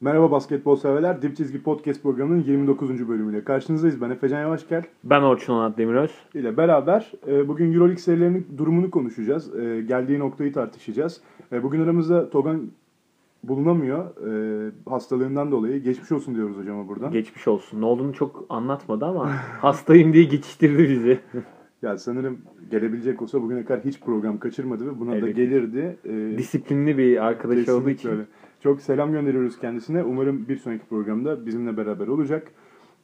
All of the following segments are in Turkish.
Merhaba basketbol severler. Dip Çizgi Podcast programının 29. bölümüyle karşınızdayız. Ben Efecan Yavaşgel Ben Orçun Onat Demiröz. ile beraber e, bugün Euroleague serilerinin durumunu konuşacağız. E, geldiği noktayı tartışacağız. E, bugün aramızda Togan bulunamıyor. Hastalığından dolayı. Geçmiş olsun diyoruz hocama buradan. Geçmiş olsun. Ne olduğunu çok anlatmadı ama hastayım diye geçiştirdi bizi. ya sanırım gelebilecek olsa bugüne kadar hiç program kaçırmadı ve buna da Evet. gelirdi. E, Disiplinli bir arkadaş olduğu için. öyle. Çok selam gönderiyoruz kendisine. Umarım bir sonraki programda bizimle beraber olacak.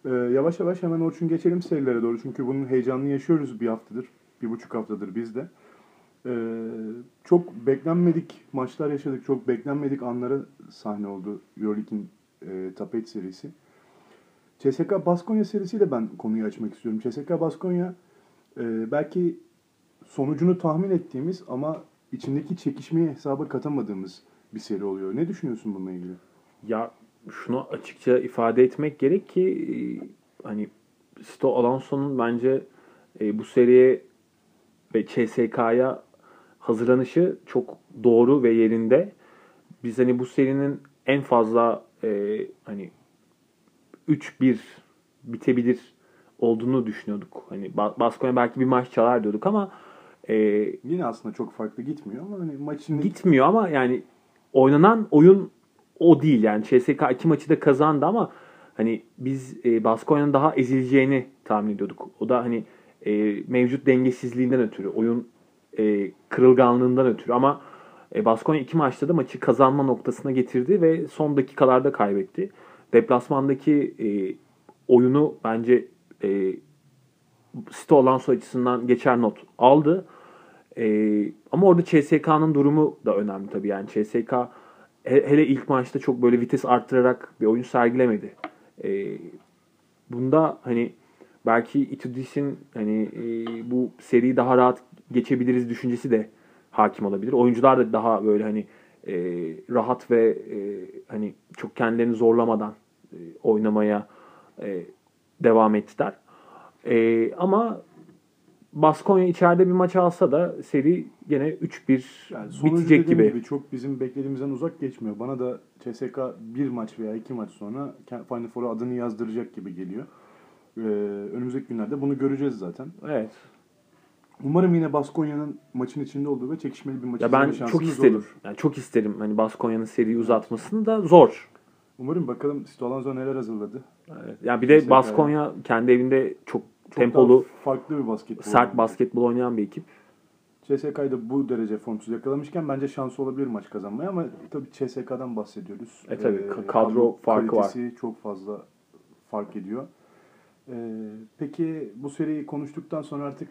Ee, yavaş yavaş hemen Orçun geçelim serilere doğru. Çünkü bunun heyecanını yaşıyoruz bir haftadır. Bir buçuk haftadır biz de. Ee, çok beklenmedik maçlar yaşadık. Çok beklenmedik anlara sahne oldu Euroleague'in e, 8 serisi. CSK Baskonya serisiyle ben konuyu açmak istiyorum. CSK Baskonya e, belki sonucunu tahmin ettiğimiz ama içindeki çekişmeyi hesaba katamadığımız bir seri oluyor. Ne düşünüyorsun bununla ilgili? Ya şunu açıkça ifade etmek gerek ki e, hani Sto Alonso'nun bence e, bu seriye ve CSK'ya hazırlanışı çok doğru ve yerinde. Biz hani bu serinin en fazla e, hani 3-1 bitebilir olduğunu düşünüyorduk. Hani Ba- Baskonya belki bir maç çalar diyorduk ama e, Yine aslında çok farklı gitmiyor ama hani maçın gitmiyor ama yani oynanan oyun o değil yani CSK iki maçı da kazandı ama hani biz e, Baskonya'nın daha ezileceğini tahmin ediyorduk. O da hani e, mevcut dengesizliğinden ötürü, oyun e, kırılganlığından ötürü ama e, Baskonya iki maçta da maçı kazanma noktasına getirdi ve son dakikalarda kaybetti. Deplasmandaki e, oyunu bence e, Sto Alonso açısından geçer not aldı. Ee, ama orada CSK'nın durumu da önemli tabii. Yani CSK he- hele ilk maçta çok böyle vites arttırarak bir oyun sergilemedi. Ee, bunda hani belki Itudis'in hani e, bu seriyi daha rahat geçebiliriz düşüncesi de hakim olabilir. Oyuncular da daha böyle hani e, rahat ve e, hani çok kendilerini zorlamadan e, oynamaya e, devam ettiler. E, ama Baskonya içeride bir maç alsa da seri gene 3-1 yani bitecek dediğim gibi. çok bizim beklediğimizden uzak geçmiyor. Bana da CSK bir maç veya iki maç sonra Final Four'a adını yazdıracak gibi geliyor. Ee, önümüzdeki günlerde bunu göreceğiz zaten. Evet. Umarım yine Baskonya'nın maçın içinde olduğu ve çekişmeli bir maç Ya ben çok isterim. olur. Yani çok isterim hani Baskonya'nın seriyi uzatmasını da zor. Umarım bakalım Stolanzo neler hazırladı. Evet. Yani bir de 'ya. Baskonya kendi evinde çok, Çok tempolu, farklı bir basketbol. sert basketbol oynayan bir ekip. CSK'yı da bu derece formsuz yakalamışken bence şansı olabilir maç kazanmaya ama tabii CSK'dan bahsediyoruz. E tabii, ka- kadro farkı var. çok fazla fark ediyor. Ee, peki bu seriyi konuştuktan sonra artık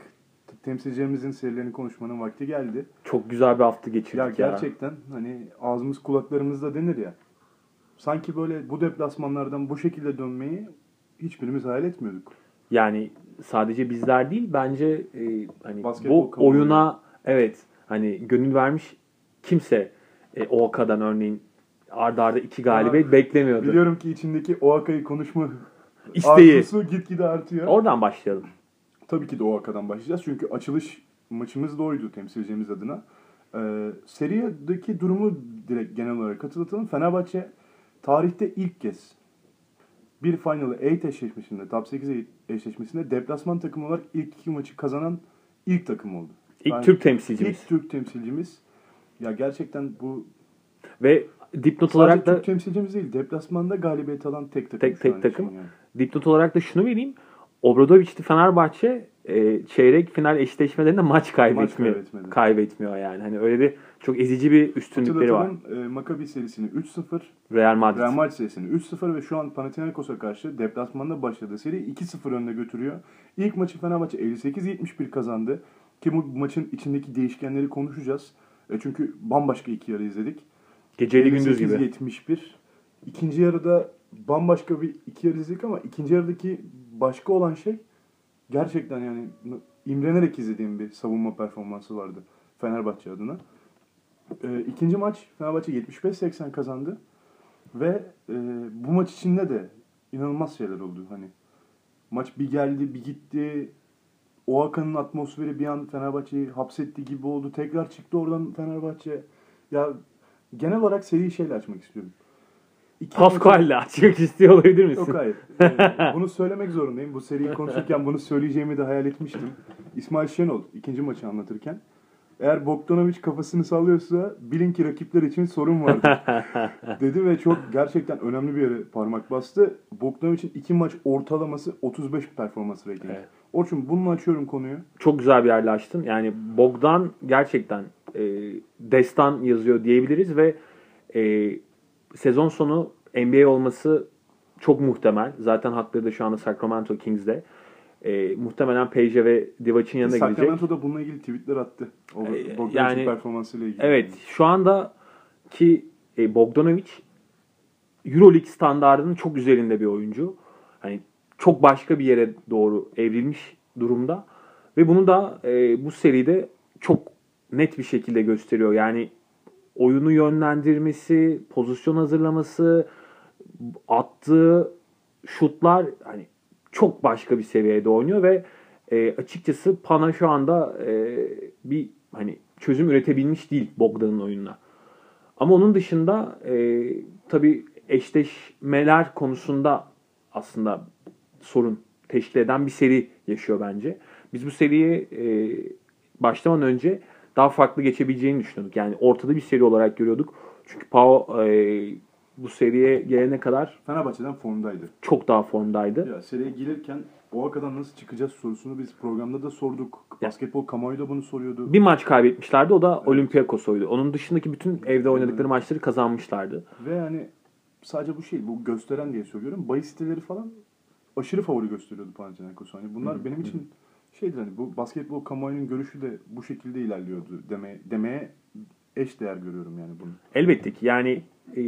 temsilcilerimizin serilerini konuşmanın vakti geldi. Çok güzel bir hafta geçirdik Ya ya. gerçekten hani ağzımız kulaklarımızda denir ya. Sanki böyle bu deplasmanlardan bu şekilde dönmeyi hiçbirimiz hayal etmiyorduk. Yani sadece bizler değil bence e, hani Basketbol bu oyuna evet hani gönül vermiş kimse e, OAKA'dan örneğin arda arda iki galibiyet beklemiyordu. Biliyorum ki içindeki Oaka'yı konuşma İsteği. arzusu gitgide artıyor. Oradan başlayalım. Tabii ki de Oaka'dan başlayacağız. Çünkü açılış maçımız da oydu temsilcimiz adına. Ee, seriyedeki durumu direkt genel olarak hatırlatalım. Fenerbahçe tarihte ilk kez bir Final 8 eşleşmesinde, Top 8 eşleşmesinde deplasman takımı olarak ilk iki maçı kazanan ilk takım oldu. İlk Yani Türk temsilcimiz. İlk Türk temsilcimiz. Ya gerçekten bu Ve dipnot sadece olarak da Türk temsilcimiz değil, deplasmanda galibiyet alan tek takım. Tek- tek takım. yani. dipnot olarak da şunu vereyim. Obradoviç'li Fenerbahçe e, çeyrek final eşleşmelerinde maç kaybetmiyor. kaybetmedi. kaybetmiyor yani. Hani öyle bir çok ezici bir üstünlükleri var. E, Maccabi serisini 3-0, Real Madrid. Real Madrid serisini 3-0 ve şu an Panathinaikos'a karşı deplasmanda başladığı seri 2-0 önde götürüyor. İlk maçı Fenerbahçe 58-71 kazandı. Ki bu maçın içindeki değişkenleri konuşacağız. E, çünkü bambaşka iki yarı izledik. Geceli gündüz gibi. 58-71. İkinci yarıda bambaşka bir iki yarı izledik ama ikinci yarıdaki başka olan şey gerçekten yani imrenerek izlediğim bir savunma performansı vardı Fenerbahçe adına. E, ikinci maç Fenerbahçe 75-80 kazandı. Ve e, bu maç içinde de inanılmaz şeyler oldu. Hani maç bir geldi bir gitti. O Hakan'ın atmosferi bir an Fenerbahçe'yi hapsetti gibi oldu. Tekrar çıktı oradan Fenerbahçe. Ya genel olarak seriyi şeyle açmak istiyorum. İki Pascal'le açmak istiyor olabilir misin? Yok hayır. Ee, bunu söylemek zorundayım. Bu seriyi konuşurken bunu söyleyeceğimi de hayal etmiştim. İsmail Şenol ikinci maçı anlatırken. Eğer Bogdanovic kafasını sallıyorsa bilin ki rakipler için sorun vardır. dedi ve çok gerçekten önemli bir yere parmak bastı. Bogdanovic'in iki maç ortalaması 35 performans rating. Evet. Orçun bununla açıyorum konuyu. Çok güzel bir yerle açtın. Yani Bogdan gerçekten e, destan yazıyor diyebiliriz ve e, sezon sonu NBA olması çok muhtemel. Zaten hakları da şu anda Sacramento Kings'de. E, muhtemelen Peja ve Divac'ın yanına gidecek. Sacramento'da bununla ilgili tweetler attı. O Bogdanovic'in yani- performansıyla ilgili. Evet, şu anda ki e, Bogdanovic EuroLeague standartının çok üzerinde bir oyuncu. Hani çok başka bir yere doğru evrilmiş durumda ve bunu da e, bu seride çok net bir şekilde gösteriyor. Yani oyunu yönlendirmesi, pozisyon hazırlaması, attığı şutlar hani çok başka bir seviyede oynuyor ve e, açıkçası Pana şu anda e, bir hani çözüm üretebilmiş değil Bogdan'ın oyununa. Ama onun dışında e, tabii eşleşmeler konusunda aslında sorun teşkil eden bir seri yaşıyor bence. Biz bu seriyi e, başlamadan önce daha farklı geçebileceğini düşünüyorduk. Yani ortada bir seri olarak görüyorduk. Çünkü Pau e, bu seriye gelene kadar Fenerbahçe'den formdaydı. çok daha formdaydı. Ya seriye gelirken o kadar nasıl çıkacağız sorusunu biz programda da sorduk. Basketbol kamuoyu da bunu soruyordu. Bir maç kaybetmişlerdi. O da Olympiakos'uydu. Onun dışındaki bütün evde oynadıkları maçları kazanmışlardı. Ve yani sadece bu şey, bu gösteren diye söylüyorum. Bahis siteleri falan aşırı favori gösteriyordu Panathinaikos'u. Hani bunlar benim için şeydir hani bu basketbol kamuoyunun görüşü de bu şekilde ilerliyordu demeye, demeye eş değer görüyorum yani bunu. Elbette ki yani e,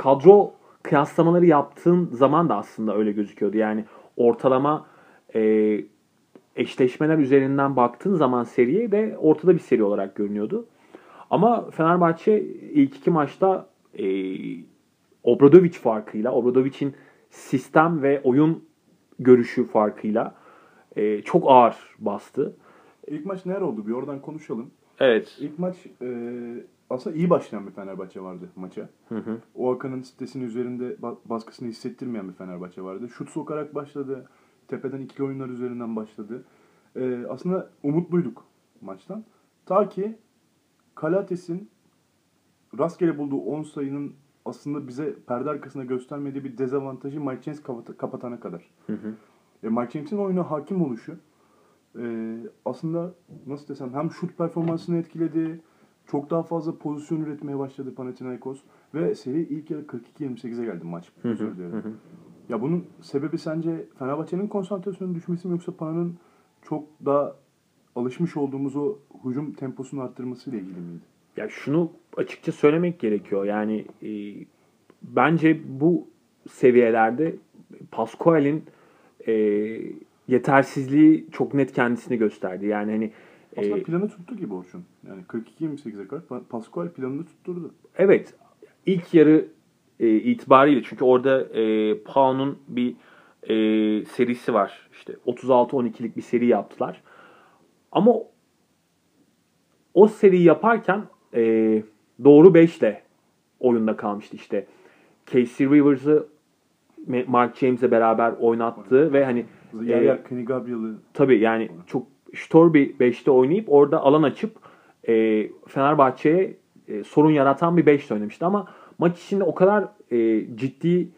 kadro kıyaslamaları yaptığın zaman da aslında öyle gözüküyordu. Yani ortalama e, eşleşmeler üzerinden baktığın zaman seriye de ortada bir seri olarak görünüyordu. Ama Fenerbahçe ilk iki maçta e, Obradovic farkıyla, Obradovic'in sistem ve oyun görüşü farkıyla e, çok ağır bastı. İlk maç neler oldu? Bir oradan konuşalım. Evet. İlk maç e, aslında iyi başlayan bir Fenerbahçe vardı maça. Hı hı. O Hakan'ın sitesinin üzerinde ba- baskısını hissettirmeyen bir Fenerbahçe vardı. Şut sokarak başladı. Tepeden ikili oyunlar üzerinden başladı. E, aslında umutluyduk maçtan. Ta ki Kalates'in rastgele bulduğu 10 sayının aslında bize perde arkasında göstermediği bir dezavantajı Mike James kapat- kapatana kadar. Hı hı. E, Mike James'in oyuna hakim oluşu e, aslında nasıl desem hem şut performansını etkiledi. Çok daha fazla pozisyon üretmeye başladı Panathinaikos. Ve seri ilk yarı 42-28'e geldi maç. Özür dilerim. Ya bunun sebebi sence Fenerbahçe'nin konsantrasyonun düşmesi mi yoksa Pana'nın çok daha alışmış olduğumuz o hücum temposunu arttırması ile ilgili miydi? Ya şunu açıkça söylemek gerekiyor. Yani e, bence bu seviyelerde Pascual'in e, yetersizliği çok net kendisini gösterdi. Yani hani Aslında e, planı tuttu gibi Orçun. Yani 42-28'e kadar Pa- Pascual planını tutturdu. evet ilk yarı e, itibariyle çünkü orada e, Pau'nun bir e, serisi var. İşte 36-12'lik bir seri yaptılar. Ama o seriyi yaparken e, doğru 5 ile oyunda kalmıştı işte. Casey Rivers'ı Mark James'le beraber oynattığı ve hani Yer e, yer Kenny Gabriel'ı tabii yani çok ştor bir 5'te oynayıp orada alan açıp e, Fenerbahçe'ye e, sorun yaratan bir 5'te oynamıştı ama maç içinde o kadar e, ciddi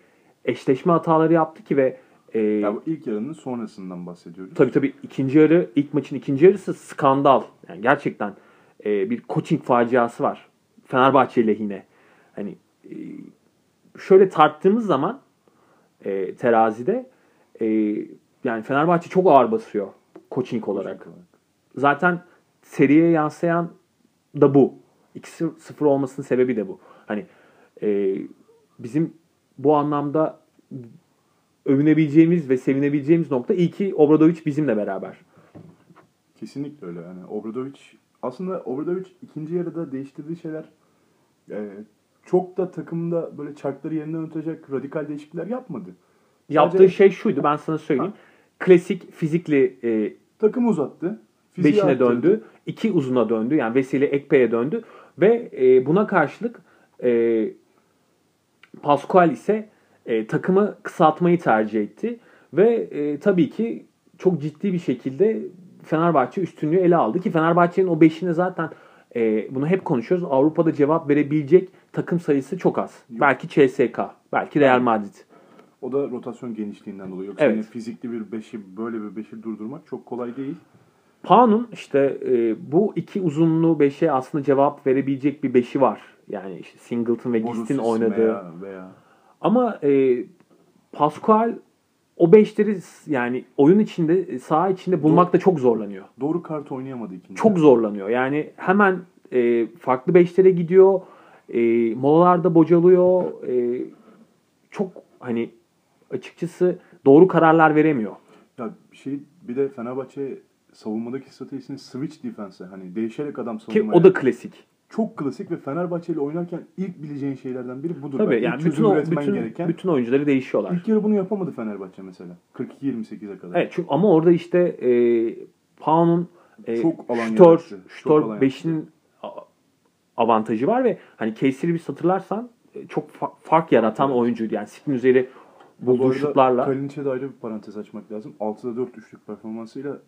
eşleşme hataları yaptı ki ve e, Ya bu ilk yarının sonrasından bahsediyoruz. Tabii tabii ikinci yarı, ilk maçın ikinci yarısı skandal. Yani gerçekten e, bir coaching faciası var. Fenerbahçe lehine. Hani e, şöyle tarttığımız zaman e, terazide e, yani Fenerbahçe çok ağır basıyor coaching olarak. Zaten seriye yansıyan da bu. 2-0 olmasının sebebi de bu. Hani e, bizim bu anlamda övünebileceğimiz ve sevinebileceğimiz nokta iyi ki Obradovic bizimle beraber. Kesinlikle öyle. Yani Obradovic aslında Obradovic ikinci yarıda değiştirdiği şeyler e, çok da takımda böyle çarkları yerinden ötecek radikal değişiklikler yapmadı. Yaptığı Sadece şey şuydu ben sana söyleyeyim. Klasik fizikli e, takımı uzattı. fiziği beşine arttırdı. döndü. iki uzuna döndü. Yani Vesile Ekpe'ye döndü. Ve e, buna karşılık e, Pascual ise e, takımı kısaltmayı tercih etti ve e, tabii ki çok ciddi bir şekilde Fenerbahçe üstünlüğü ele aldı ki Fenerbahçe'nin o beşine zaten e, bunu hep konuşuyoruz. Avrupa'da cevap verebilecek takım sayısı çok az. Yok. Belki CSK, belki Real Madrid. O da rotasyon genişliğinden dolayı. Yoksa Evet. yine fizikli bir beşi böyle bir beşi durdurmak çok kolay değil. Pau'nun işte e, bu iki uzunluğu beşe aslında cevap verebilecek bir beşi var. Yani işte Singleton ve Gist'in oynadığı. Veya, veya Ama e, Pascual o beşleri yani oyun içinde, saha içinde bulmakta çok zorlanıyor. doğru kart oynayamadı ikinci. Çok zorlanıyor. Yani hemen e, farklı beşlere gidiyor. E, molalarda bocalıyor. E, çok hani açıkçası doğru kararlar veremiyor. Ya bir şey bir de Fenerbahçe savunmadaki stratejisini switch defense hani değişerek adam Ki savunmaya. o da klasik. çok klasik ve Fenerbahçe ile oynarken ilk bileceğin şeylerden biri budur. Tabii Bence. yani bütün o, bütün, gereken. bütün oyuncuları değişiyorlar. İlk yarı bunu yapamadı Fenerbahçe mesela. 42-28'e kadar. Evet çünkü ama orada işte e, Pau'nun e, Çok alan alan beşinin a- avantajı var ve hani Casey'li bir hatırlarsan e, çok fa- fark yaratan oyuncuydu. Yani Sik'in üzeri bulduğu arada şutlarla. Kalinic'e de ayrı bir parantez açmak lazım. 6'da 4 üçlük performansıyla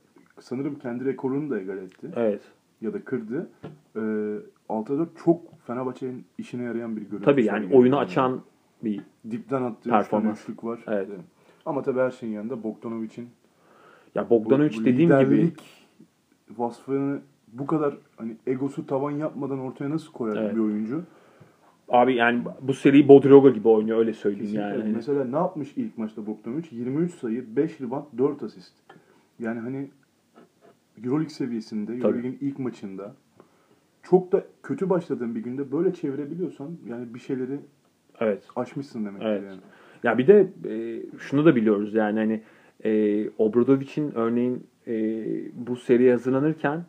sanırım kendi rekorunu da egal etti. Evet. Ya da kırdı. Ee, 6'da 4 çok Fenerbahçe'nin işine yarayan bir görüntü. Tabii yani oyunu açan bir Dipten attığı Performans. üçlük var. Evet. Ama tabii her şeyin yanında Bogdanovic'in ya bu- Bogdanovic bu dediğim gibi vasfını bu kadar hani egosu tavan yapmadan ortaya nasıl koyar Evet. bir oyuncu? Abi yani bu seriyi Bodroga gibi oynuyor öyle söyleyeyim Kesinlikle. yani. Mesela ne yapmış ilk maçta Bogdanovic? 23 sayı, 5 rebound, 4 asist. Yani hani Euroleague seviyesinde, Euroleague'in ilk maçında çok da kötü başladığın bir günde böyle çevirebiliyorsan yani bir şeyleri Evet. aşmışsın demek Evet. yani. Ya bir de e, şunu da biliyoruz yani hani e, Obradovic'in örneğin e, bu seriye hazırlanırken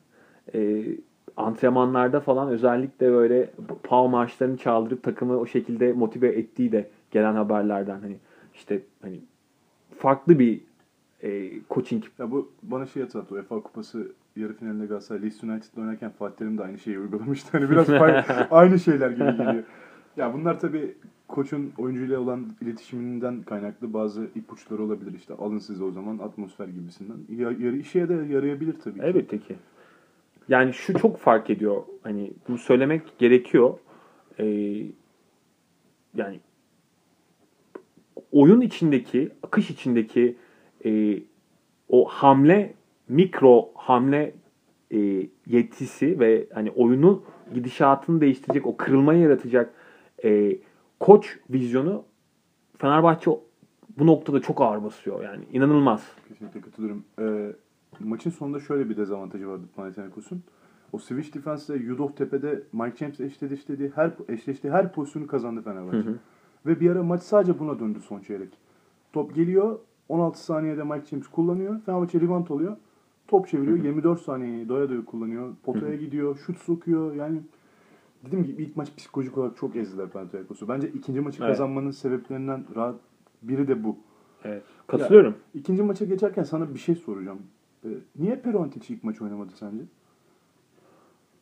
e, antrenmanlarda falan özellikle böyle PAO maçlarını çaldırıp takımı o şekilde motive ettiği de gelen haberlerden hani işte hani farklı bir e, coaching Ya bu bana şey hatırlattı. UEFA Kupası yarı finalinde Galatasaray Leeds United'la oynarken Fatih Terim de aynı şeyi uygulamıştı. Hani biraz aynı şeyler gibi geliyor. Ya bunlar tabii koçun oyuncuyla olan iletişiminden kaynaklı bazı ipuçları olabilir işte. Alın size o zaman atmosfer gibisinden. Ya, yarı işe de yarayabilir tabii ki. Elbette ki. Yani şu çok fark ediyor. Hani bunu söylemek gerekiyor. Ee, yani oyun içindeki, akış içindeki e, o hamle, mikro hamle e, yetisi ve hani oyunu gidişatını değiştirecek, o kırılmayı yaratacak e, koç vizyonu Fenerbahçe bu noktada çok ağır basıyor. Yani inanılmaz. Kesinlikle katılıyorum. Ee, maçın sonunda şöyle bir dezavantajı vardı Panathinaikos'un. O switch defense'de Yudov tepede Mike James eşleştiği her eşleştiği her pozisyonu kazandı Fenerbahçe. Hı hı. Ve bir ara maç sadece buna döndü son çeyrek. Top geliyor, 16 saniyede Mike James kullanıyor. Fenerbahçe rebound oluyor. Top çeviriyor, 24 saniyeyi doya doya kullanıyor. Potaya gidiyor, şut sokuyor. Yani dediğim gibi ilk maç psikolojik olarak çok ezdiler Panathinaikos'u. Bence ikinci maçı Evet. kazanmanın sebeplerinden rahat biri de bu. Evet. Katılıyorum. İkinci maça geçerken sana bir şey soracağım. Ee, niye Perontic ilk maç oynamadı sence?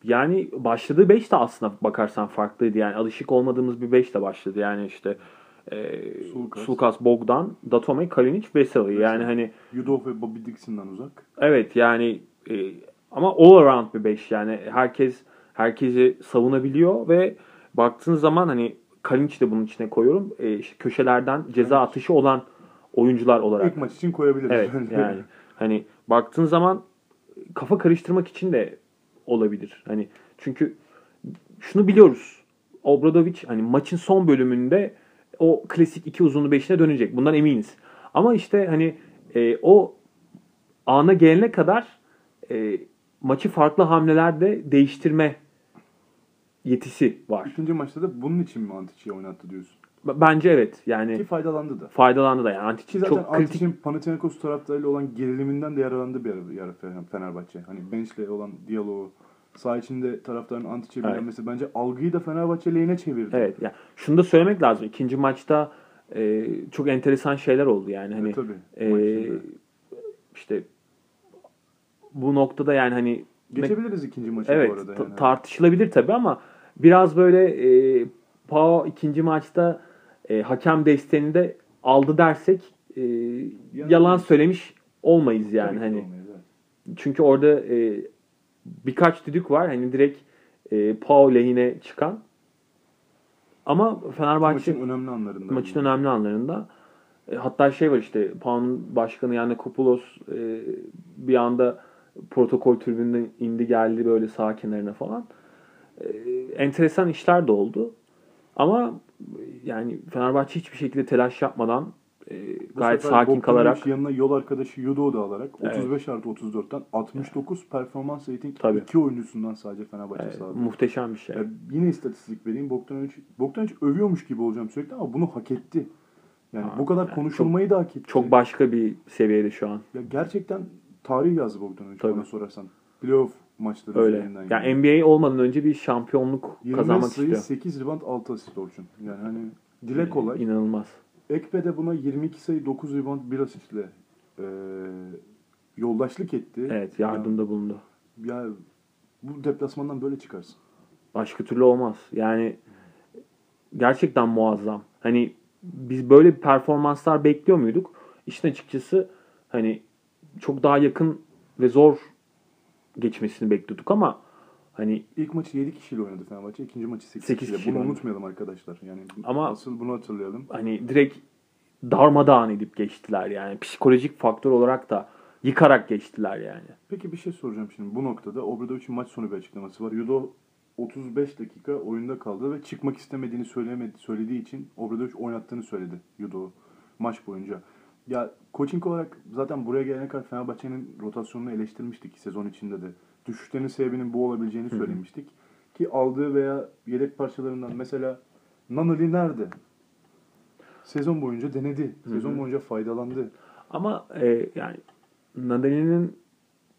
Yani başladığı 5 de aslında bakarsan farklıydı. Yani alışık olmadığımız bir 5 de başladı. Yani işte e, Sulkas. Sulkas, Bogdan, Datome, Kalinic, Veseli. Yani hani Yudov ve Bobby Dixon'dan uzak. evet yani e, ama all around bir 5 yani herkes herkesi savunabiliyor ve baktığın zaman hani Kalinic de bunun içine koyuyorum. E, işte köşelerden ceza atışı olan oyuncular olarak. İlk maç için koyabiliriz. Evet yani hani baktığın zaman kafa karıştırmak için de olabilir. Hani çünkü şunu biliyoruz. Obradovic hani maçın son bölümünde o klasik iki uzunlu beşine dönecek. Bundan eminiz. Ama işte hani e, o ana gelene kadar e, maçı farklı hamlelerde değiştirme yetisi var. İkinci maçta da bunun için mi Antic'i oynattı diyorsun? Bence evet. Ki Yani faydalandı da. faydalandı da yani. Ki Antic zaten çok kritik Panathinaikos taraftarıyla olan geriliminden de yararlandı bir ara, Fenerbahçe. Hani Bench'le olan diyaloğu, saha içinde taraftarın Antic'e Evet. bilinmesi bence algıyı da Fenerbahçe lehine çevirdi. Evet. Yani şunu da söylemek lazım. İkinci maçta e, çok enteresan şeyler oldu yani hani E, tabii. e, işte bu noktada yani hani Geçebiliriz ikinci maçı evet bu arada. Yani. tartışılabilir tabii ama biraz böyle e, Pau ikinci maçta e, hakem desteğini de aldı dersek e, yalan söylemiş olmayız yani hani. olmayız, evet. Çünkü orada e, birkaç düdük var. Hani direkt e, Pau lehine çıkan. Ama Fenerbahçe Maçın önemli anlarında. maçın önemli anlarında e, hatta şey var işte Pau'nun başkanı yani Kopoulos e, bir anda protokol tribünden indi geldi böyle sağ kenarına falan. E, enteresan işler de oldu. Ama yani Fenerbahçe hiçbir şekilde telaş yapmadan e, gayet sakin kalarak yanına yol arkadaşı Yudo'u da alarak Evet. 35 artı 34'ten 69 performans rating Tabii. iki oyuncusundan sadece Fenerbahçe e, sağladı. muhteşem bir şey. Ya yine istatistik vereyim. Bogdanovic, Bogdanovic övüyormuş gibi olacağım sürekli ama bunu hak etti. Yani Ha, bu kadar yani konuşulmayı da hak etti. Çok başka bir seviyede şu an. Ya gerçekten tarih yazdı Bogdanovic Tabii. bana sorarsan. Playoff maçları Öyle. üzerinden. Yani NBA olmadan önce bir şampiyonluk 25 kazanmak sayı, istiyor. 8 rebound, 6 asist Orçun. Yani hani dile kolay. İnanılmaz. Ekpe de buna 22 sayı, 9 rebound, 1 asistle e, yoldaşlık etti. Evet yardımda bulundu. Ya, ya bu deplasmandan böyle çıkarsın. Başka türlü olmaz. Yani gerçekten muazzam. Hani biz böyle bir performanslar bekliyor muyduk? İşin açıkçası hani çok daha yakın ve zor geçmesini bekliyorduk ama hani İlk maçı 7 kişiyle oynadı Fenerbahçe. ikinci maçı 8, Sekiz kişiyle. kişiyle Bunu oynadı. unutmayalım arkadaşlar. Yani Ama- asıl bunu hatırlayalım. hani direkt darmadağın edip geçtiler yani. Psikolojik faktör olarak da yıkarak geçtiler yani. Peki bir şey soracağım şimdi. Bu noktada Obradovic'in maç sonu bir açıklaması var. Yudo 35 dakika oyunda kaldı ve çıkmak istemediğini söylemedi, söylediği için Obradovic oynattığını söyledi Yudo maç boyunca. Ya coaching olarak zaten buraya gelene kadar Fenerbahçe'nin rotasyonunu eleştirmiştik sezon içinde de. Düşüşlerinin sebebinin bu olabileceğini hı. söylemiştik. Ki aldığı veya yedek parçalarından mesela Nanali nerede? Sezon boyunca denedi. Sezon Hı hı. boyunca faydalandı. Ama e, yani Nadal'in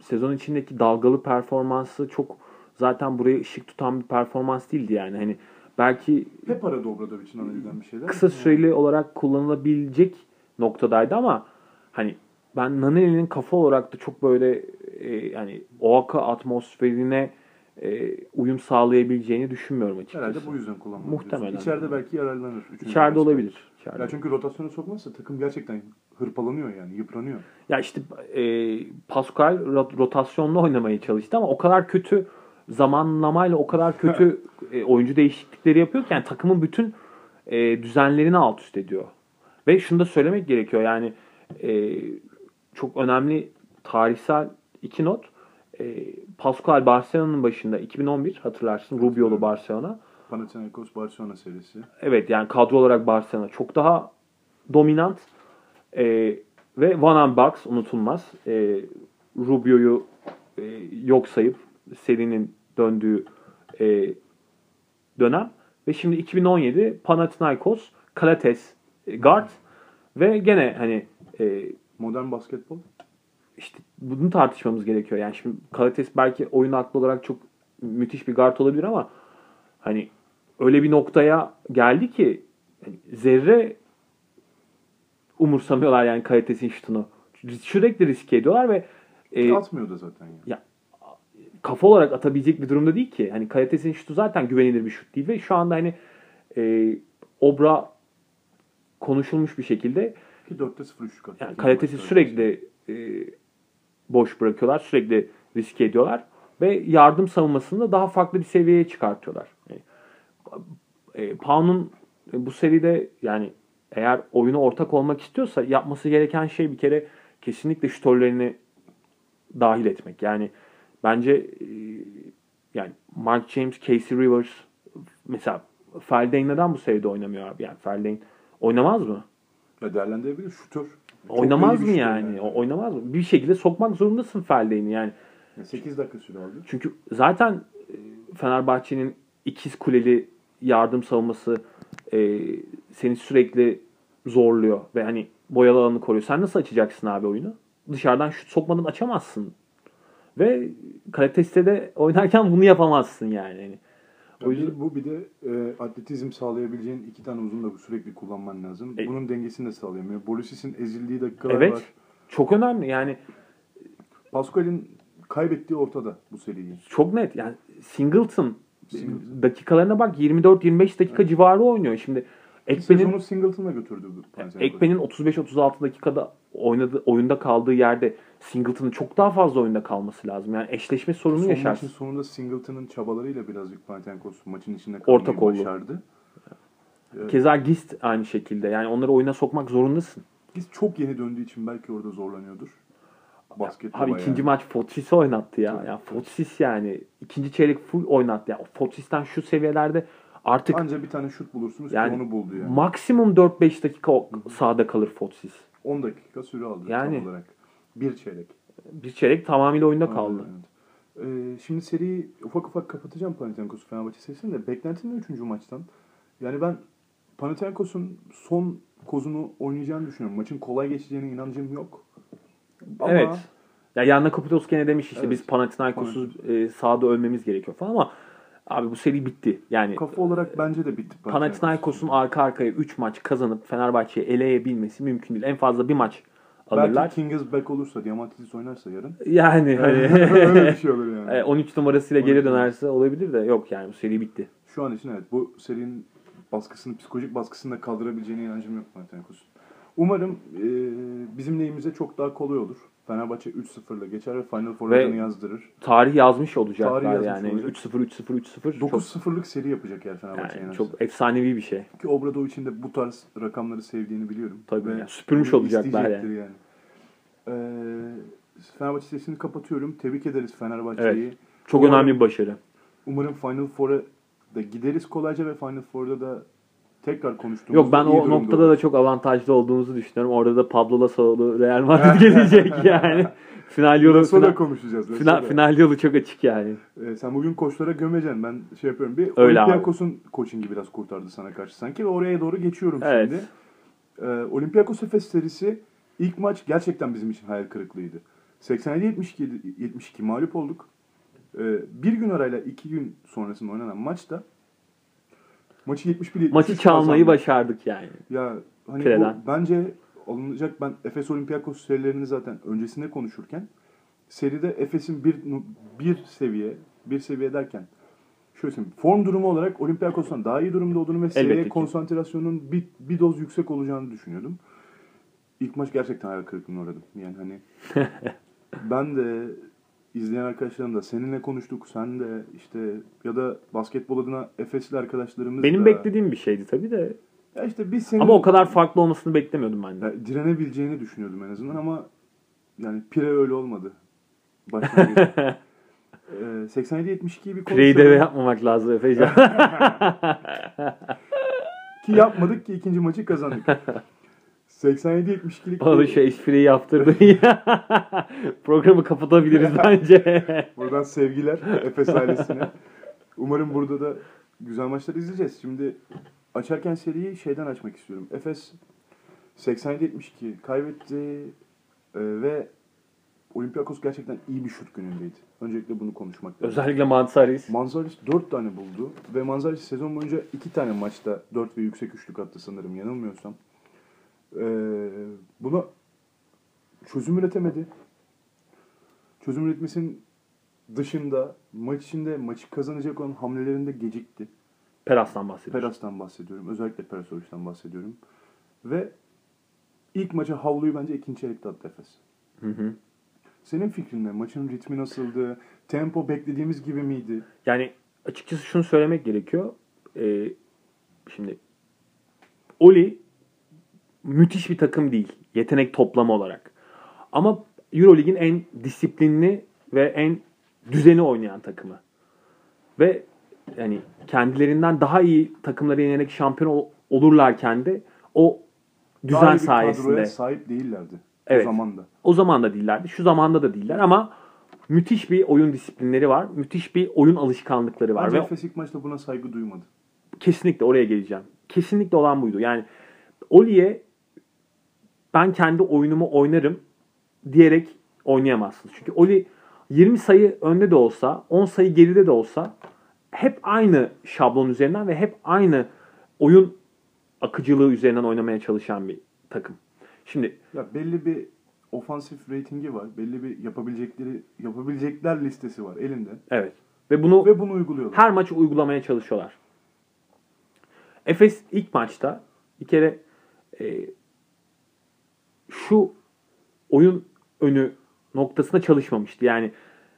sezon içindeki dalgalı performansı çok zaten buraya ışık tutan bir performans değildi yani. Hani belki Hep aradı Obradovic'in Nanali'den bir şeyler. kısa süreli olarak kullanılabilecek noktadaydı ama hani ben Naneli'nin kafa olarak da çok böyle e, yani Oaka atmosferine e, uyum sağlayabileceğini düşünmüyorum açıkçası. Herhalde bu yüzden kullanmadı. Muhtemelen. diyorsun. İçeride belki yararlanır. üçüncü İçeride maçta. olabilir. İçeride. Ya çünkü rotasyona sokmazsa takım gerçekten hırpalanıyor yani, yıpranıyor. Ya işte e, Pascal rot- rotasyonlu oynamaya çalıştı ama o kadar kötü zamanlamayla o kadar kötü e, oyuncu değişiklikleri yapıyor ki yani takımın bütün e, düzenlerini alt üst ediyor. Ve şunu da söylemek gerekiyor yani e, çok önemli tarihsel iki not. E, Pascal Barcelona'nın başında 2011 hatırlarsın Rubio'lu Barcelona. Panathinaikos Barcelona serisi. Evet yani kadro olarak Barcelona çok daha dominant e, ve Van Bucks unutulmaz. E, Rubio'yu e, yok sayıp serinin döndüğü e, dönem ve şimdi 2017 Panathinaikos, Kalates, guard ve gene hani e, Modern basketbol. işte bunu tartışmamız gerekiyor. Yani şimdi Kalates belki oyun aklı olarak çok müthiş bir guard olabilir ama hani öyle bir noktaya geldi ki hani zerre umursamıyorlar yani Kalates'in şutunu. Sürekli riske ediyorlar ve e, Atmıyor da zaten yani. kafa olarak atabilecek bir durumda değil ki. Hani Kalates'in şutu zaten güvenilir bir şut değil ve şu anda hani e, Obra konuşulmuş bir şekilde Ki 4'te 0 üçlük attı. yani Kalates'i sürekli e, boş bırakıyorlar. Sürekli riske ediyorlar. Ve yardım savunmasını da daha farklı bir seviyeye çıkartıyorlar. Yani, e, Pau'nun bu seride yani eğer oyuna ortak olmak istiyorsa yapması gereken şey bir kere kesinlikle şutörlerini dahil etmek. Yani bence e, yani Mark James, Casey Rivers mesela Felden neden bu seviyede oynamıyor abi? Yani Felden oynamaz mı? Ya değerlendirebilir şutör. Çok Oynamaz mı yani? O- Oynamaz mı? Bir şekilde sokmak zorundasın Feldeyni yani. Yani 8 dakika süre aldı. Çünkü zaten e, Fenerbahçe'nin ikiz kuleli yardım savunması e, seni sürekli zorluyor ve hani boyalı alanı koruyor. Sen nasıl açacaksın abi oyunu? Dışarıdan şut sokmadan açamazsın. Ve kaliteste de oynarken bunu yapamazsın yani. Hani Ya o yüzden bu bir de e, atletizm sağlayabileceğin iki tane uzun da sürekli kullanman lazım. E- Bunun dengesini de sağlayamıyor. Borisis'in ezildiği dakikalar evet var. çok önemli. Yani Pascal'in kaybettiği ortada bu seriyi. çok net. Yani Singleton Singleton. dakikalarına bak 24-25 dakika civarı oynuyor. Şimdi Ekmen'in Sezonu Singleton'la götürdü bu Panathinaikos. Ekmen'in 35-36 dakikada oynadığı oyunda kaldığı yerde Singleton'ın çok daha fazla oyunda kalması lazım. Yani eşleşme sorunu Son yaşarsın. maçın sonunda Singleton'ın çabalarıyla birazcık Panathinaikos maçın içinde kalmayı Ortak oldu. başardı. Evet. Keza Gist aynı şekilde. Yani onları oyuna sokmak zorundasın. Biz çok yeni döndüğü için belki orada zorlanıyordur. Basket Abi ikinci yani. maç Fotis'i oynattı ya. Tabii. Ya Fotis yani ikinci çeyrek full oynattı. Ya Fotis'ten şu seviyelerde artık Anca bir tane şut bulursunuz Yani ki onu buldu yani. maksimum 4-5 dakika sahada kalır Fotis. 10 dakika süre aldı Yani. tam olarak. Bir çeyrek. Bir çeyrek tamamıyla oyunda kaldı. Aynen, evet. Ee, şimdi seriyi ufak ufak kapatacağım Panathinaikos Fenerbahçe serisini de beklentinin 3. maçtan. Yani ben Panathinaikos'un son kozunu oynayacağını düşünüyorum. Maçın kolay geçeceğine inancım yok. Ama Evet. Ya Yanna Kapitos gene demiş işte Evet. biz Panathinaikos'uz e, sahada ölmemiz gerekiyor falan ama abi bu seri bitti. Yani kafa olarak bence de bitti Panathinaikos'un arka arkaya 3 maç kazanıp Fenerbahçe'yi eleyebilmesi mümkün değil. En fazla bir maç alırlar. Belki King is back olursa, Diamantidis oynarsa yarın. Yani hani Öyle bir şey olur yani. E, 13 numarasıyla geri 13 dönerse olabilir de yok yani bu seri bitti. Şu an için evet bu serinin baskısını, psikolojik baskısını da kaldırabileceğine inancım yok Panathinaikos'un. Umarım e, bizim lehimize çok daha kolay olur. Fenerbahçe 3-0'la geçer ve Final Four'a Ve- adını yazdırır. Tarih yazmış olacaklar Tarih yazmış yani. olacak. 3-0 3-0 3-0 çok 9-0'lık seri yapacak eğer Fenerbahçe yani çok efsanevi bir şey. Ki Obradovic'in de bu tarz rakamları sevdiğini biliyorum. Tabii Ve yani süpürmüş olacaklar isteyecektir yani. Ee, Fenerbahçe serisini kapatıyorum. Tebrik ederiz Fenerbahçe'yi. Çok Umarım- önemli bir başarı. Umarım Final Four'a da gideriz kolayca ve Final Four'da da tekrar konuştuğumuzda Yok ben o noktada da çok avantajlı olduğumuzu düşünüyorum. Orada da Pablo Lasso'lu Real Madrid gelecek yani. Final yolu da final, konuşacağız. final, final yolu çok açık yani. Ee, sen bugün koçlara gömeceksin. Ben şey yapıyorum. Bir Öyle abi. Olympiakos'un coachingi biraz kurtardı sana karşı sanki ve oraya doğru geçiyorum Evet. şimdi. Ee, Olympiakos Efes serisi ilk maç gerçekten bizim için hayal kırıklığıydı. 87-72 72 mağlup olduk. Ee, bir gün arayla iki gün sonrasında oynanan maçta maçı 71 Maçı çalmayı başardık yani. Ya hani Pireden. bu bence alınacak ben Efes Olympiakos serilerini zaten öncesinde konuşurken seride Efes'in bir bir seviye bir seviye derken şöyle söyleyeyim form durumu olarak Olympiakos'tan daha iyi durumda olduğunu ve seriye konsantrasyonun bir, bir doz yüksek olacağını düşünüyordum. İlk maç gerçekten hayal kırıklığına uğradım. Yani hani ben de izleyen arkadaşlarım da seninle konuştuk. Sen de işte ya da basketbol adına Efesli arkadaşlarımız Benim da. beklediğim bir şeydi tabii de. Ya işte biz senin Ama o kadar farklı olmasını beklemiyordum ben de. ya direnebileceğini düşünüyordum en azından ama yani Pire öyle olmadı. Başlangıç. ee, 87-72'yi bir Pireyi deve konuşalım. yapmamak lazım Efecan. Ki yapmadık ki ikinci maçı kazandık. 87-72'lik Bana şu espriyi yaptırdı ya. Programı kapatabiliriz bence. Buradan sevgiler Efes ailesine. Umarım burada da güzel maçlar izleyeceğiz. Şimdi açarken seriyi şeyden açmak istiyorum. Efes 87-72 kaybetti e, ve Olympiakos gerçekten iyi bir şut günündeydi. Öncelikle bunu konuşmak lazım. Özellikle Mansaris. Manzaris 4 tane buldu ve Manzaris sezon boyunca 2 tane maçta 4 ve yüksek üçlük attı sanırım yanılmıyorsam. Ee, buna çözüm üretemedi. Çözüm üretmesinin dışında maç içinde maçı kazanacak olan hamlelerinde gecikti. Peras'tan bahsediyor. Peras'tan bahsediyorum. Özellikle Perasovic'den bahsediyorum. Ve ilk maça havluyu bence ikinci çeyrekte attı Efes. Hı hı. Senin fikrin ne? Maçın ritmi nasıldı? Tempo beklediğimiz gibi miydi? Yani açıkçası şunu söylemek gerekiyor. Ee, şimdi Oli müthiş bir takım değil. Yetenek toplamı olarak. Ama Eurolig'in en disiplinli ve en düzeni oynayan takımı. Ve yani kendilerinden daha iyi takımları yenerek şampiyon ol- olurlarken de o düzen Daha iyi bir sayesinde sahip değillerdi. Evet. O zaman da. o zaman da değillerdi. Şu zamanda da değiller ama müthiş bir oyun disiplinleri var. Müthiş bir oyun alışkanlıkları var Bence ve Efes ilk maçta buna saygı duymadı. kesinlikle oraya geleceğim. Kesinlikle olan buydu. Yani Oli'ye ben kendi oyunumu oynarım diyerek oynayamazsınız. Çünkü Oli 20 sayı önde de olsa, 10 sayı geride de olsa hep aynı şablon üzerinden ve hep aynı oyun akıcılığı üzerinden oynamaya çalışan bir takım. Şimdi Ya belli bir ofansif ratingi var. Belli bir yapabilecekleri yapabilecekler listesi var elinde. evet ve bunu Ve bunu uyguluyorlar. her maç uygulamaya çalışıyorlar. Efes ilk maçta Bir kere e, şu oyun önü noktasında çalışmamıştı. Yani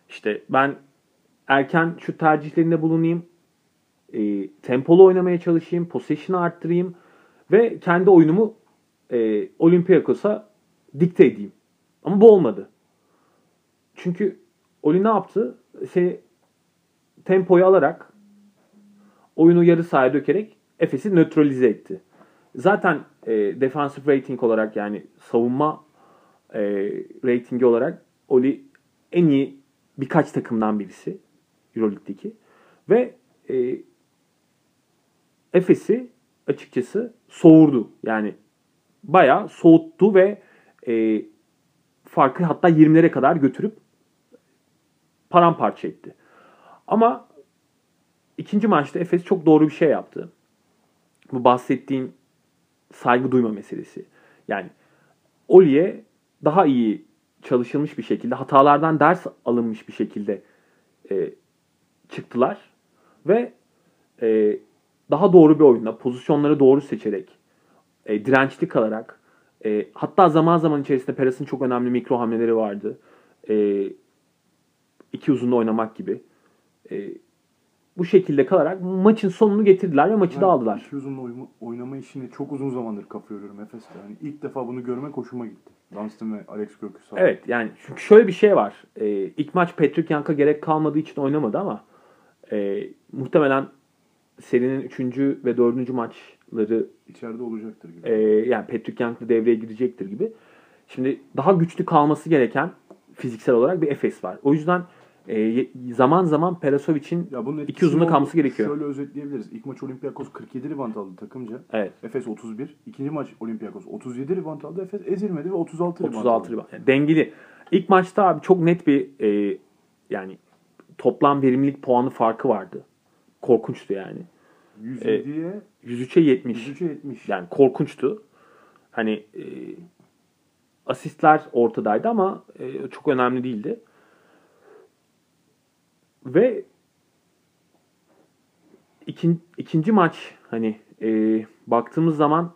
işte ben erken şu tercihlerinde bulunayım, e, tempolu oynamaya çalışayım, possession'ı arttırayım ve kendi oyunumu e, Olympiakos'a dikte edeyim. Ama bu olmadı. Çünkü Oli ne yaptı? Seni tempoyu alarak oyunu yarı sahaya dökerek Efes'i nötralize etti. Zaten e, defensive rating olarak yani savunma e, ratingi olarak Oli en iyi birkaç takımdan birisi Euroleague'deki ve e, Efes'i açıkçası soğurdu. Yani bayağı soğuttu ve e, farkı hatta 20'lere kadar götürüp paramparça etti. Ama ikinci maçta Efes çok doğru bir şey yaptı. Bu bahsettiğin saygı duyma meselesi. Yani Oli'ye daha iyi çalışılmış bir şekilde, hatalardan ders alınmış bir şekilde e, çıktılar. Ve e, daha doğru bir oyunda, pozisyonları doğru seçerek, e, dirençli kalarak, e, hatta zaman zaman içerisinde Peras'ın çok önemli mikro hamleleri vardı. E, iki uzunla oynamak gibi. E, bu şekilde kalarak maçın sonunu getirdiler ve maçı da aldılar. İki uzunla oynama işini çok uzun zamandır kafa yoruyorum Efes'te. Yani ilk defa bunu görmek hoşuma gitti. Dunstan ve Alex Kökü sağ Evet yani çünkü şöyle bir şey var. E, ilk maç Patrick Young'a gerek kalmadığı için oynamadı ama e, muhtemelen serinin 3. ve 4. maçları içeride olacaktır gibi. e, yani Patrick Young da devreye girecektir gibi. Şimdi daha güçlü kalması gereken fiziksel olarak bir Efes var. O yüzden e, zaman zaman bunun iki kalması oldu? gerekiyor. Şöyle özetleyebiliriz. İlk maç Olympiakos 47 rebound aldı takımca. evet Efes 31. İkinci maç Olympiakos 37 rebound aldı. Efes ezilmedi ve 36 rebound 36 aldı. rebound. Yani dengeli. İlk maçta abi çok net bir e, yani toplam verimlilik puanı farkı vardı. Korkunçtu yani. 107'ye 103'e 70. 103'e 70. Yani korkunçtu. Hani e, asistler ortadaydı ama e, çok önemli değildi. Ve ikin, ikinci maç hani e, baktığımız zaman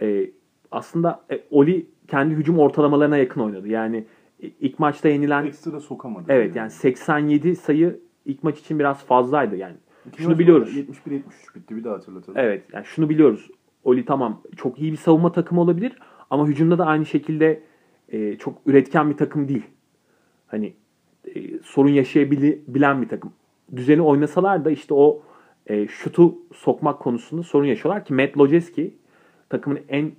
e, aslında e, Oli kendi hücum ortalamalarına yakın oynadı. Yani e, ilk maçta yenilen Ekstra sokamadı. evet yani 87 sayı ilk maç için biraz fazlaydı yani. İkinci şunu biliyoruz. 71-73 bitti bir daha hatırlatalım. Evet yani şunu biliyoruz. Oli tamam çok iyi bir savunma takımı olabilir ama hücumda da aynı şekilde e, çok üretken bir takım değil. Hani e, sorun yaşayabilen bir takım. Düzeni oynasalar da işte o e, şutu sokmak konusunda sorun yaşıyorlar ki Matt Lojeski takımın en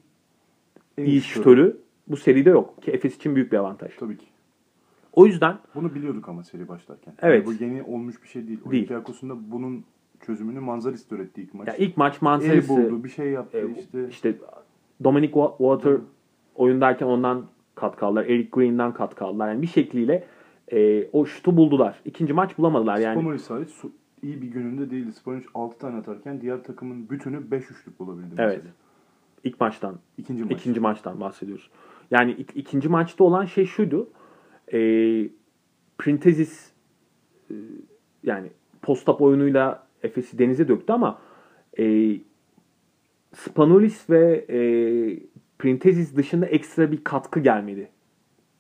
En iyi şutörü. bu seride yok ki Efes için büyük bir avantaj. Tabii ki. O yüzden Bunu biliyorduk ama seri başlarken. Evet. Yani bu yeni olmuş bir şey değil. Değil. Olympiakos'un da bunun çözümünü Manzaris üretti ilk maç. ya ilk maç El Mansaris'i buldu, bir şey yaptı E, işte. işte Dominic Wa- Water oyundayken ondan katkı aldılar. Eric Green'den katkı aldılar. Yani bir şekliyle e, o şutu buldular. İkinci maç bulamadılar yani. Spanulis hariç iyi bir gününde değildi. Spanulis 6 tane atarken diğer takımın bütünü 5 üçlük bulabildi. Evet. mesela. İlk maçtan, İkinci maç. ikinci maçtan bahsediyoruz. Yani ik- ikinci maçta olan şey şuydu. E, Printezis e, yani post-up oyunuyla Efes'i denize döktü ama e, Spanulis ve e, Printezis dışında ekstra bir katkı gelmedi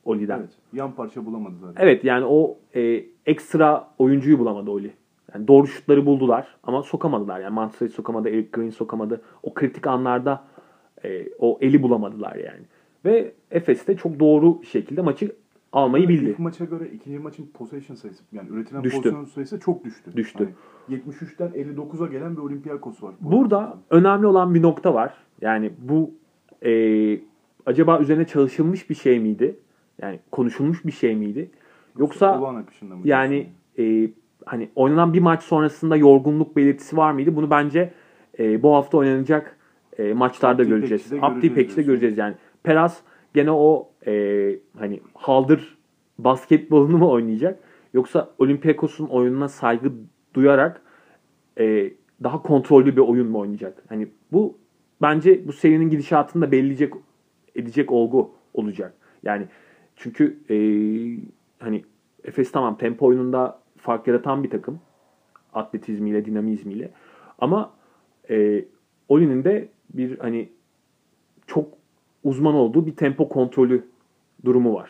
Oli'den. Evet. Yan parça bulamadılar. Evet yani o e, ekstra oyuncuyu bulamadı Oli. Yani doğru şutları buldular ama sokamadılar. Yani Manchester sokamadı, Eric Green sokamadı. O kritik anlarda e, o eli bulamadılar yani. Ve Efes de çok doğru şekilde maçı almayı bildi. İlk maça göre ikinci maçın possession sayısı yani üretilen Düştü. pozisyon sayısı çok düştü. Düştü. Hani 73'ten 59'a gelen bir Olympiakos var. Burada önemli olan bir nokta var. Yani bu e, acaba üzerine çalışılmış bir şey miydi? Yani konuşulmuş bir şey miydi? Yoksa akışında mı? Yani e, hani oynanan bir maç sonrasında yorgunluk belirtisi var mıydı? Bunu bence e, bu hafta oynanacak e, maçlarda Abdi göreceğiz. Abdi diyorsun. göreceğiz yani. Peras gene o e, hani haldır basketbolunu mu oynayacak? Yoksa Olympiakos'un oyununa saygı duyarak e, daha kontrollü bir oyun mu oynayacak? Hani bu bence bu serinin gidişatını da belirleyecek edecek olgu olacak. Yani çünkü e, hani Efes tamam tempo oyununda fark yaratan bir takım. Atletizmiyle, dinamizmiyle. Ama e, Oli'nin de bir hani çok uzman olduğu bir tempo kontrolü durumu var.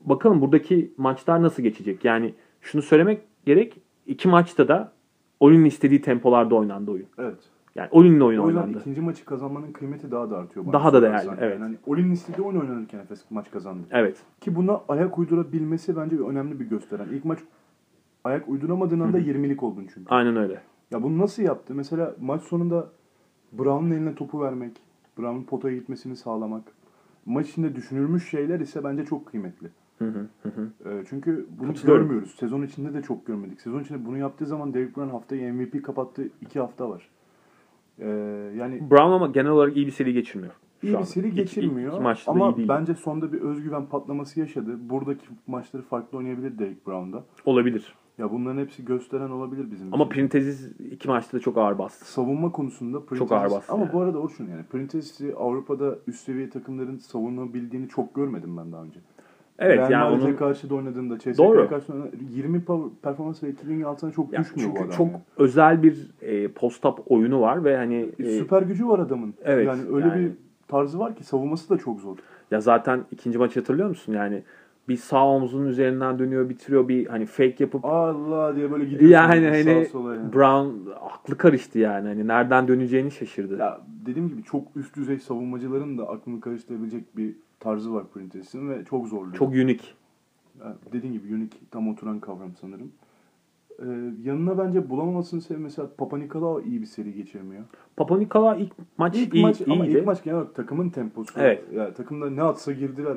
Bakalım buradaki maçlar nasıl geçecek? Yani şunu söylemek gerek. iki maçta da Olin'in istediği tempolarda oynandı oyun. Evet. Yani Olin'in oyunu O yüzden oynandı. ikinci maçı kazanmanın kıymeti daha da artıyor. bana Daha da değerli, evet. Yani Olin'in istediği oyun oynanırken Efes maç kazandı. Evet. Ki buna ayak uydurabilmesi bence bir önemli bir gösteren. İlk maç ayak uyduramadığın anda 20'lik oldun çünkü. Aynen öyle. Ya bunu nasıl yaptı? Mesela maç sonunda Brown'un eline topu vermek, Brown'un potaya gitmesini sağlamak. Maç içinde düşünülmüş şeyler ise bence çok kıymetli. Hı hı, hı hı. Ee, çünkü bunu görmüyoruz. Sezon içinde de çok görmedik. Sezon içinde bunu yaptığı zaman Derrick Brown haftayı MVP kapattığı iki hafta var. Ee, yani Brown ama genel olarak iyi bir seri geçirmiyor. iyi bir seri İlk- geçirmiyor ilk maçta da ama iyi değil. bence sonda bir özgüven patlaması yaşadı. Buradaki maçları farklı oynayabilir Derrick Brown'da. Olabilir. Ya bunların hepsi gösteren olabilir bizim Ama için. Printezis iki maçta da çok ağır bastı. savunma konusunda Printezis, Çok ağır bastı Ama yani. bu arada Orçun yani Printezis'i Avrupa'da üst seviye takımların savunabildiğini çok görmedim ben daha önce. Evet Real yani onun karşı da oynadığında, CSK'ya karşı da oynadığında 20 power, performans ratinginin altına çok Ya düşmüyor bu çünkü adam. çok yani. özel bir e, post-up oyunu var ve hani e, Süper gücü var adamın. Evet, Yani öyle yani- bir tarzı var ki savunması da çok zor. ya zaten ikinci maçı hatırlıyor musun? Yani bir sağ omzunun üzerinden dönüyor, bitiriyor bir hani fake yapıp Allah diye böyle gidiyor. yani hani yani. Brown aklı karıştı yani. Hani nereden döneceğini şaşırdı. Ya dediğim gibi çok üst düzey savunmacıların da aklını karıştırabilecek bir tarzı var Printezis'in ve çok zorluyor. Çok unik. Yani dediğin gibi unique tam oturan kavram sanırım. Ee, yanına bence bulamamasının sebebi mesela Papa Nikolaou iyi bir seri geçirmiyor. Papa Nikola ilk maç İlk iyi, maç ama iyiydi. ilk maç genel olarak takımın temposu. Evet. Yani takımda ne atsa girdiler,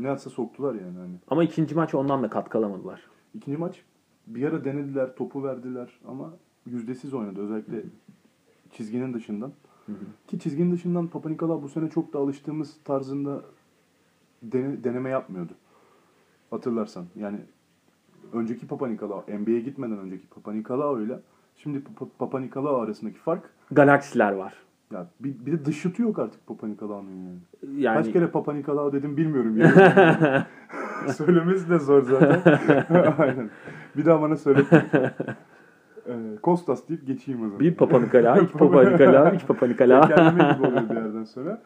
ne atsa soktular yani. Hani. Ama ikinci maç ondan da katkı alamadılar. İkinci maç bir ara denediler, topu verdiler ama yüzdesiz oynadı özellikle çizginin dışından. Ki çizginin dışından Papa Nikolaou bu sene çok da alıştığımız tarzında deneme yapmıyordu. Hatırlarsan. Yani önceki Papa Nikolaou, NBA'ye gitmeden önceki Papa Nikolaou ile şimdi Papa- Nikolaou arasındaki fark Galaksiler var. ya bir, bir de dış şutu yok artık Papa Nikolaou'nun yani. Yani Kaç kere Papa Nikolaou dedim bilmiyorum. Yani. Söylemesi de zor zaten. Aynen. Bir daha bana söyle. Ee, Kostas deyip geçeyim o zaman. bir Papa Nikola, iki Papa Nikola, üç Papa Nikola. Tekerleme gibi oluyor bir yerden sonra.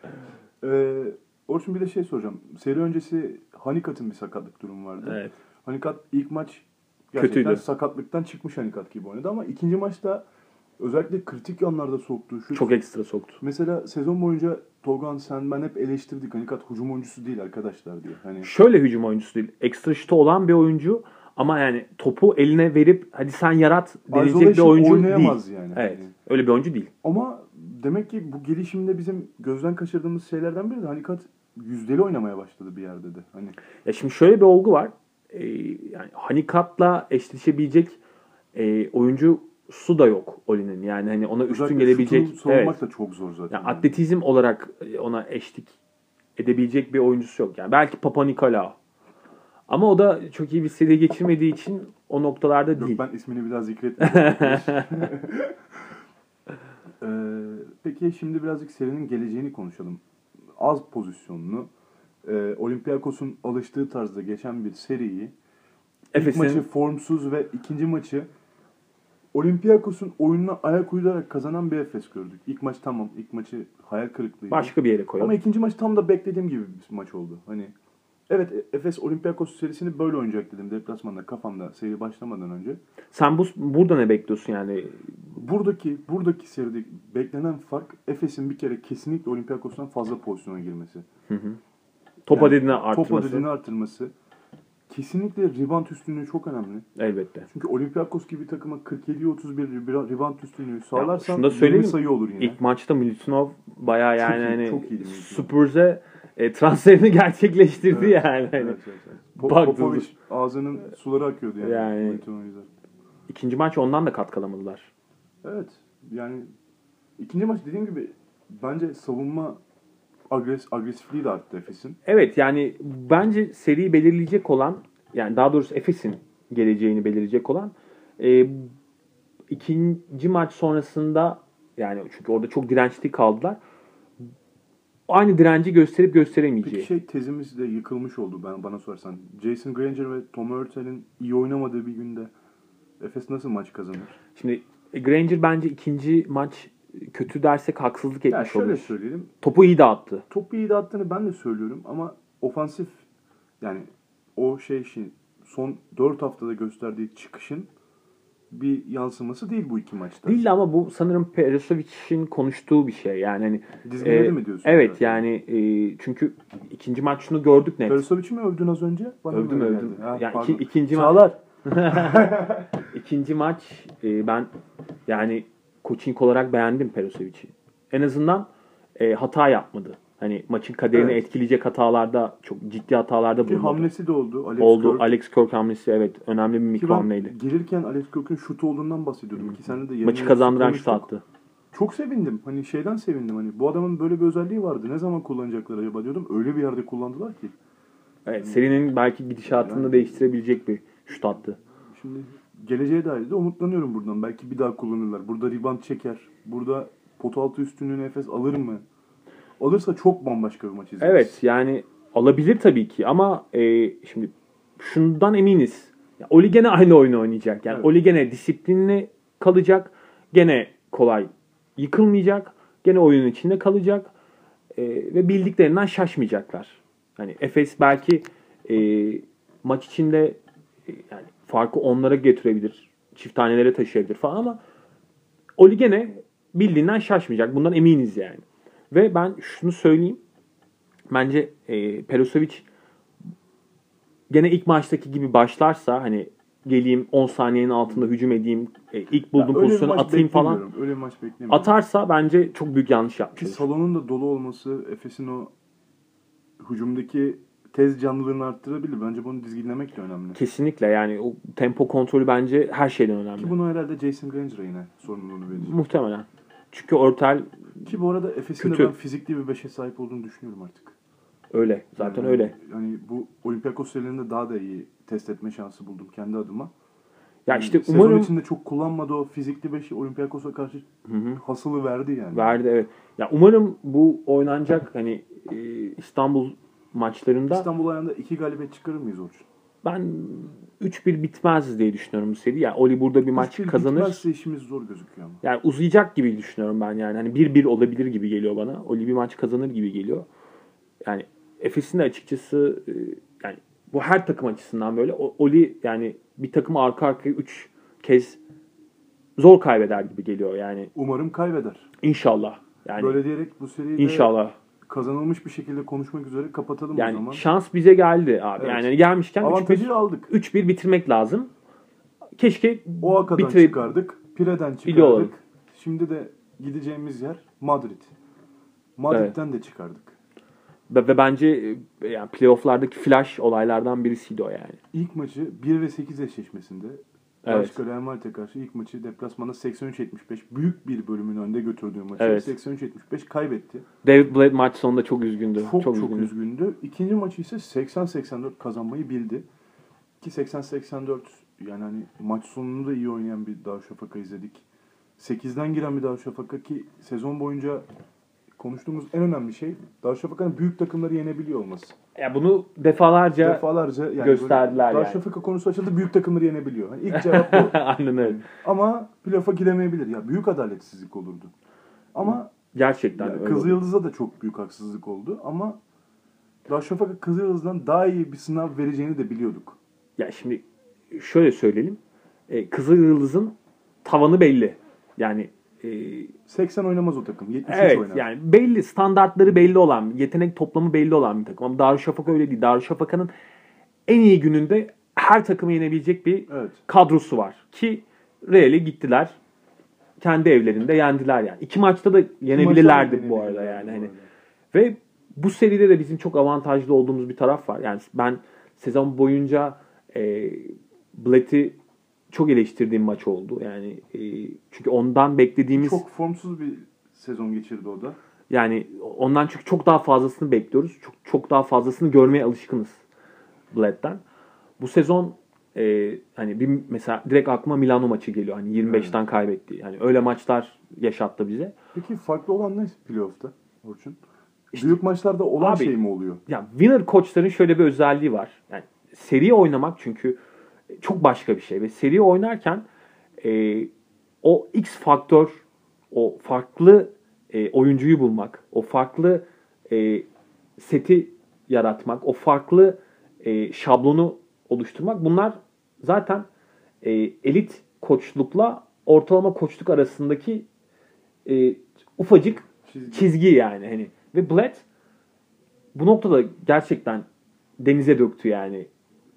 Ee, Orçun bir de şey soracağım. Seri öncesi Hanikat'ın bir sakatlık durumu vardı. evet. Hanikat ilk maç gerçekten Kötüydü. sakatlıktan çıkmış Hanikat gibi oynadı ama ikinci maçta özellikle kritik yanlarda soktuğu şut. Çok ekstra soktu. Mesela sezon boyunca Togan sen ben hep eleştirdik. Hanikat hücum oyuncusu değil arkadaşlar diye. Hani Şöyle hücum oyuncusu değil. Ekstra şutu olan bir oyuncu ama yani topu eline verip hadi sen yarat denilecek bir oyuncu oynayamaz değil. yani. Evet. Öyle bir oyuncu değil. Ama demek ki bu gelişimde bizim gözden kaçırdığımız şeylerden biri de Hanikat yüzdeli oynamaya başladı bir yerde de. Hani Ya şimdi şöyle bir olgu var. Ee, yani Hanikat'la eşleşebilecek e, oyuncu su da yok Oli'nin. Yani hani ona üstün özellikle gelebilecek. şutunu savunmak Evet. da çok zor zaten. Yani atletizm olarak e, ona eşlik edebilecek bir oyuncusu yok. Yani belki Papa Nikolaou. Ama o da çok iyi bir seri geçirmediği için o noktalarda Yok değil. ben ismini bir daha zikretmeyeyim. Ee, peki şimdi birazcık serinin geleceğini konuşalım. Az pozisyonlu, e, Olympiakos'un alıştığı tarzda geçen bir seriyi İlk Efes'in maçı formsuz ve ikinci maçı Olympiakos'un oyununa ayak uydurarak kazanan bir Efes gördük. İlk maç tamam. ilk maçı hayal kırıklığıydı. başka bir yere koyalım. Ama ikinci maç tam da beklediğim gibi bir maç oldu. Hani evet Efes Olympiakos serisini böyle oynayacak dedim deplasmanda kafamda seri başlamadan önce. Sen bu burada ne bekliyorsun yani? Buradaki buradaki seride beklenen fark Efes'in bir kere kesinlikle Olympiakos'tan fazla pozisyona girmesi. Top Yani adedini Top arttırması. adedini artırması. Kesinlikle rebound üstünlüğü çok önemli. Elbette. Çünkü Olympiakos gibi takıma 47'ye 31 rebound üstünlüğü sağlarsan şunu da 20 söyleyeyim. sayı olur yine. İlk maçta Milutinov Çok yani iyi, hani çok Milutinov. Spurs'e e, transferini gerçekleştirdi Evet. yani. Hani Evet, evet, evet. Popovic ağzının suları akıyordu yani. Yani-. İkinci maç ondan da katkı alamadılar. Evet. Yani ikinci maç dediğim gibi bence savunma agres agresifliği de arttı Efes'in. Evet yani bence seriyi belirleyecek olan yani daha doğrusu Efes'in geleceğini belirleyecek olan e, ikinci maç sonrasında yani çünkü orada çok dirençli kaldılar. Aynı direnci gösterip gösteremeyeceği. Peki şey tezimiz de yıkılmış oldu ben bana sorarsan. Jason Granger ve Tom Hurtel'in iyi oynamadığı bir günde Efes nasıl maç kazanır? Şimdi e, Granger bence ikinci maç kötü dersek haksızlık etmiş şöyle oluruz. söyleyelim. Topu iyi dağıttı. Topu iyi dağıttığını ben de söylüyorum ama ofansif yani o şey için son 4 haftada gösterdiği çıkışın bir yansıması değil bu iki maçta. Değil ama bu sanırım Perisovic'in konuştuğu bir şey. Yani hani Dizginledi e, mi diyorsun? Evet yani e, çünkü ikinci maç şunu gördük net. Perisovic'i mi övdün az önce? Bana Övdüm övdüm. Ha, yani pardon. iki, ikinci maç Çağlar. ikinci maç e, ben yani coaching olarak beğendim Perisovic'i. En azından e, hata yapmadı. Hani maçın kaderini Evet. etkileyecek hatalarda çok ciddi hatalarda bulundu. hamlesi de oldu. Alex Oldu. Kirk. Alex Kirk hamlesi evet önemli bir mikro hamleydi. gelirken Alex Kirk'ün şutu olduğundan bahsediyordum. Ki sen de Maçı kazandıran şut konuştuk. attı. Çok sevindim. Hani şeyden sevindim. Hani bu adamın böyle bir özelliği vardı. Ne zaman kullanacaklar acaba diyordum. Öyle bir yerde kullandılar ki. Evet, serinin belki gidişatını Yani- değiştirebilecek bir şut attı. Şimdi geleceğe dair de umutlanıyorum buradan. Belki bir daha kullanırlar. Burada rebound çeker. Burada pot altı üstünlüğü nefes alır mı? Alırsa çok bambaşka bir maç izleriz. Evet yani alabilir tabii ki ama e, şimdi şundan eminiz. Ya, Oli gene aynı oyunu oynayacak. Yani Evet. Oli gene disiplinli kalacak. Gene kolay yıkılmayacak. Gene oyunun içinde kalacak. E, ve bildiklerinden şaşmayacaklar. Hani Efes belki e, maç içinde e, yani farkı onlara getirebilir. Çift tanelere taşıyabilir falan ama Oli gene bildiğinden şaşmayacak. Bundan eminiz yani. Ve ben şunu söyleyeyim. Bence e, Perosovic gene ilk maçtaki gibi başlarsa hani geleyim 10 saniyenin altında hücum edeyim, e, ilk bulduğum pozisyonu atayım falan. Öyle bir maç beklemiyorum. Atarsa bence çok büyük yanlış Ki yapmış. olur. salonun da dolu olması Efes'in o hücumdaki tez canlılığını arttırabilir. Bence bunu dizginlemek de önemli. Kesinlikle yani o tempo kontrolü bence her şeyden önemli. Ki bunu herhalde Jason Granger'a yine sorumluluğunu verecek. Muhtemelen. Çünkü Örtel Ki bu arada Efes'in de ben fizikli bir beşe sahip olduğunu düşünüyorum artık. öyle. Zaten Yani- öyle. Yani bu Olympiakos serilerinde daha da iyi test etme şansı buldum kendi adıma. Ya Yani işte sezon umarım içinde çok kullanmadı o fizikli beşi Olympiakos'a karşı Hı hı. hasılı verdi yani. verdi evet. Ya umarım bu oynanacak hani e, İstanbul maçlarında İstanbul ayağında iki galibiyet çıkarır mıyız Orçun? Ben 3-1 bitmez diye düşünüyorum bu seri. Yani Oli burada bir maç kazanır. bitmezse işimiz zor gözüküyor ama. Yani uzayacak gibi düşünüyorum ben yani. Hani 1-1 olabilir gibi geliyor bana. Oli bir maç kazanır gibi geliyor. Yani Efes'in de açıkçası e, yani bu her takım açısından böyle Oli yani bir takımı arka arkaya 3 kez zor kaybeder gibi geliyor yani. Umarım kaybeder. İnşallah. Yani Böyle diyerek bu seriyi de inşallah. Kazanılmış bir şekilde konuşmak üzere kapatalım o Yani zaman. şans bize geldi abi. Evet. Yani gelmişken 3-1 Avantajı aldık. 3-1 bitirmek lazım. Keşke Oaka'dan bitire- çıkardık. Pire'den Biliyorum. çıkardık. Şimdi de gideceğimiz yer Madrid. Madrid'den de çıkardık. ve, ve bence e, yani playoff'lardaki flash olaylardan birisiydi o yani. İlk maçı 1 ve 8 eşleşmesinde Evet. Başka Real Madrid'e karşı ilk maçı deplasmanda 83-75 büyük bir bölümün önde götürdüğü maçı Evet. 83-75 kaybetti. David Blade maç sonunda çok üzgündü. Çok çok, üzgündü. üzgündü. İkinci maçı ise 80-84 kazanmayı bildi. Ki 80-84 yani hani maç sonunu da iyi oynayan bir Darüşşafaka izledik. 8'den giren bir Darüşşafaka ki sezon boyunca konuştuğumuz en önemli şey Darüşşafaka'nın büyük takımları yenebiliyor olması. Ya bunu defalarca Defalarca yani gösterdiler yani. Darüşşafaka konusu açıldı büyük takımları yenebiliyor. Hani ilk cevap bu. aynen öyle. Ama playoff'a giremeyebilir. Ya büyük adaletsizlik olurdu. Ama Gerçekten ya. Kızıl. Yıldız'a da çok büyük haksızlık oldu. Ama Darüşşafaka Kızıl Yıldız'dan daha iyi bir sınav vereceğini de biliyorduk. Ya şimdi şöyle söyleyelim. E, Kızıl Yıldız'ın tavanı belli. Yani 80 oynamaz o takım. 73 evet oynar. yani belli standartları belli olan, yetenek toplamı belli olan bir takım. Ama Darüşşafaka öyle değil. Darüşşafaka'nın en iyi gününde her takımı yenebilecek bir Evet. kadrosu var. Ki Real'e gittiler. Kendi evlerinde yendiler yani. İki maçta da yenebilirlerdi Maçlar bu da arada yani. Hani. Ve bu seride de bizim çok avantajlı olduğumuz bir taraf var. Yani ben sezon boyunca e, Blatt'i çok eleştirdiğim maç oldu. Yani e, çünkü ondan beklediğimiz Çok formsuz bir sezon geçirdi o da. yani ondan çünkü çok daha fazlasını bekliyoruz. Çok çok daha fazlasını görmeye alışkınız Blatt'ten. Bu sezon e, hani bir mesela direkt aklıma Milano maçı geliyor. Hani 25'ten kaybetti. Yani öyle maçlar yaşattı bize. Peki farklı olan ne playoff'ta Orçun? Büyük maçlarda olan Abi- şey mi oluyor? Ya winner koçların şöyle bir özelliği var. Yani seri oynamak çünkü çok başka bir şey ve seri oynarken e, o X faktör o farklı e, oyuncuyu bulmak, o farklı e, seti yaratmak, o farklı e, şablonu oluşturmak bunlar zaten e, elit koçlukla ortalama koçluk arasındaki e, ufacık Çizgi. çizgi yani hani ve Blatt bu noktada gerçekten denize döktü yani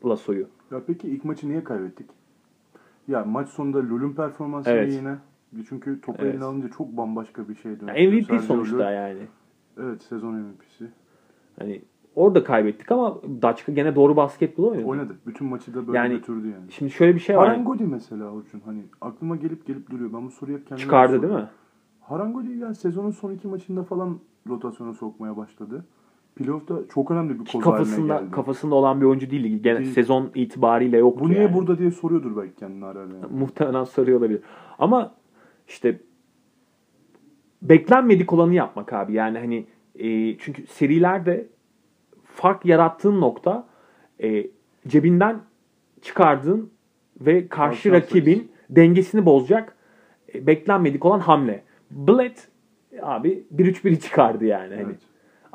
Lasso'yu. Ya peki ilk maçı niye kaybettik? Ya maç sonunda Lul'ün performansı Evet. yine. Çünkü topu Evet. eline alınca çok bambaşka bir şey dönüyor. Yani MVP Sergio sonuçta Lul- yani. Evet sezon MVP'si. Hani orada kaybettik ama Daçka gene doğru basketbol oynadı. Oynadı. Bütün maçı da böyle Yani götürdü yani. Şimdi şöyle bir şey var. Harangodi mesela Orçun. Hani aklıma gelip gelip duruyor. Ben bu soruyu hep kendime Çıkardı değil mi? Harangodi ya sezonun son iki maçında falan rotasyona sokmaya başladı. Playoff'ta çok önemli bir koz haline kafasında geldi. kafasında olan bir oyuncu değil. Gene Değil. sezon itibariyle yoktu Bu niye yani. burada diye soruyordur belki kendine ara. Yani. Muhtemelen soruyor olabilir. Ama işte beklenmedik olanı yapmak abi. Yani hani e, çünkü serilerde fark yarattığın nokta e, cebinden çıkardığın ve karşı rakibin dengesini bozacak e, beklenmedik olan hamle. Bled abi 1-3-1'i çıkardı yani. Hani.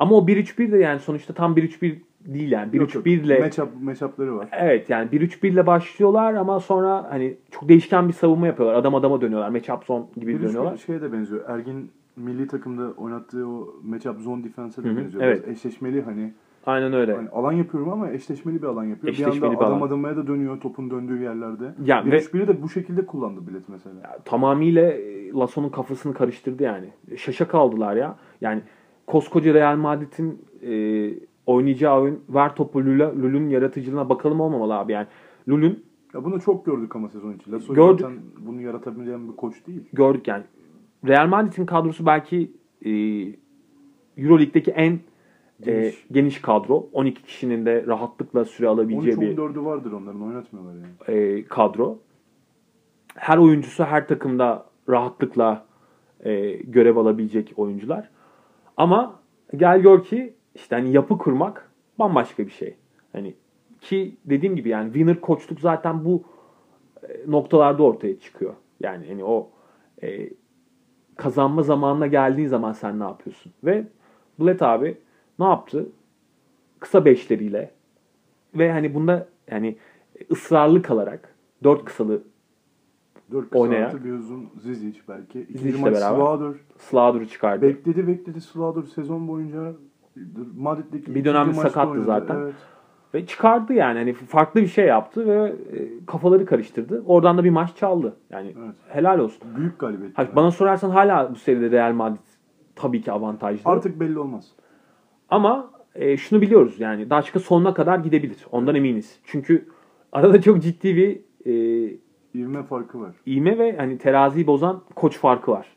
Ama o 1-3-1 de yani sonuçta tam 1-3-1 değil yani. Yok, yok. 1-3-1 ile Matchup, matchup'ları var. Evet yani 1-3-1 ile başlıyorlar ama sonra hani çok değişken bir savunma yapıyorlar. Adam adama dönüyorlar. Matchup zone gibi Bir dönüyorlar. şeye de benziyor. Ergin milli takımda oynattığı o matchup zone defense'e de benziyor. evet. Eşleşmeli hani, Aynen öyle. hani alan yapıyorum ama eşleşmeli bir alan yapıyor. Eşleşmeli bir anda bir adam alan. adamaya da dönüyor topun döndüğü yerlerde. Ya bir ve- biri de bu şekilde kullandı bilet mesela. Tamamıyla e, Lasso'nun kafasını karıştırdı yani. Şaşa kaldılar ya. Yani koskoca Real Madrid'in e, oynayacağı oyun ver topu Lul'a, Lul'ün yaratıcılığına bakalım olmamalı abi yani. Lul'ün Ya bunu çok gördük ama sezon içi. Lasso Gördük. zaten bunu yaratabilen bir koç değil. gördük yani. Real Madrid'in kadrosu belki e, Euroleague'deki en geniş. Geniş. geniş kadro. 12 kişinin de rahatlıkla süre alabileceği bir 13-14'ü vardır onların oynatmıyorlar yani. e, kadro. Her oyuncusu her takımda rahatlıkla e, görev alabilecek oyuncular. Ama gel gör ki işte hani yapı kurmak bambaşka bir şey. Hani ki dediğim gibi yani winner koçluk zaten bu e, noktalarda ortaya çıkıyor. Yani hani o e, kazanma zamanına geldiğin zaman sen ne yapıyorsun? Ve Blatt abi ne yaptı? Kısa beşleriyle ve hani bunda yani ısrarlı kalarak dört kısalı 4 kısa Oynayan. artı bir uzun Zizic belki. İkinci Zizic'le maç beraber. Slaughter. Slaughter'ı çıkardı. Bekledi bekledi Slaughter sezon boyunca Madrid'deki Bir dönem ikinci maçta sakattı oynadı. zaten. Evet. Ve çıkardı yani. Hani farklı bir şey yaptı ve e, kafaları karıştırdı. Oradan da bir maç çaldı. Yani Evet. helal olsun. Büyük galibiyet. Ha, bana sorarsan hala bu seride Real Madrid tabii ki avantajlı. Artık belli olmaz. Ama e, şunu biliyoruz yani Daçka sonuna kadar gidebilir. Ondan eminiz. Çünkü arada çok ciddi bir e, İvme farkı var. iğme ve hani teraziyi bozan koç farkı var.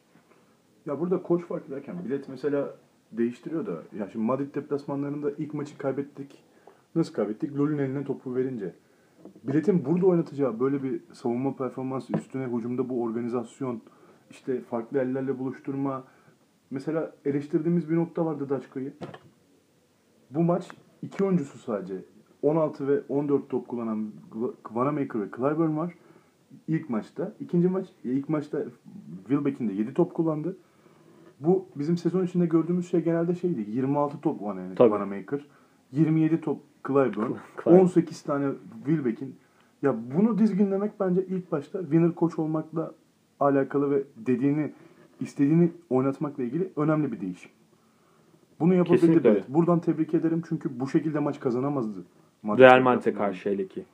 Ya burada koç farkı derken bilet mesela değiştiriyor da. Ya şimdi Madrid deplasmanlarında ilk maçı kaybettik. Nasıl kaybettik? Lol'ün eline topu verince. Biletin burada oynatacağı böyle bir savunma performansı üstüne hücumda bu organizasyon işte farklı ellerle buluşturma. Mesela eleştirdiğimiz bir nokta vardı Daçka'yı. Bu maç iki oyuncusu sadece. 16 ve 14 top kullanan Vanamaker ve Clyburn var. İlk maçta. ikinci maç, ilk maçta Wilbeck'in de 7 top kullandı. Bu bizim sezon içinde gördüğümüz şey genelde şeydi. 26 top. Vanamaker. 27 top Clyburn. Clyburn. 18 tane Wilbeck'in. Ya bunu dizginlemek bence ilk başta winner koç olmakla alakalı ve dediğini istediğini oynatmakla ilgili önemli bir değişim. Bunu yapabildi öyle. Buradan tebrik ederim çünkü bu şekilde maç kazanamazdı. Madrid Real Madrid'e karşı hele ki.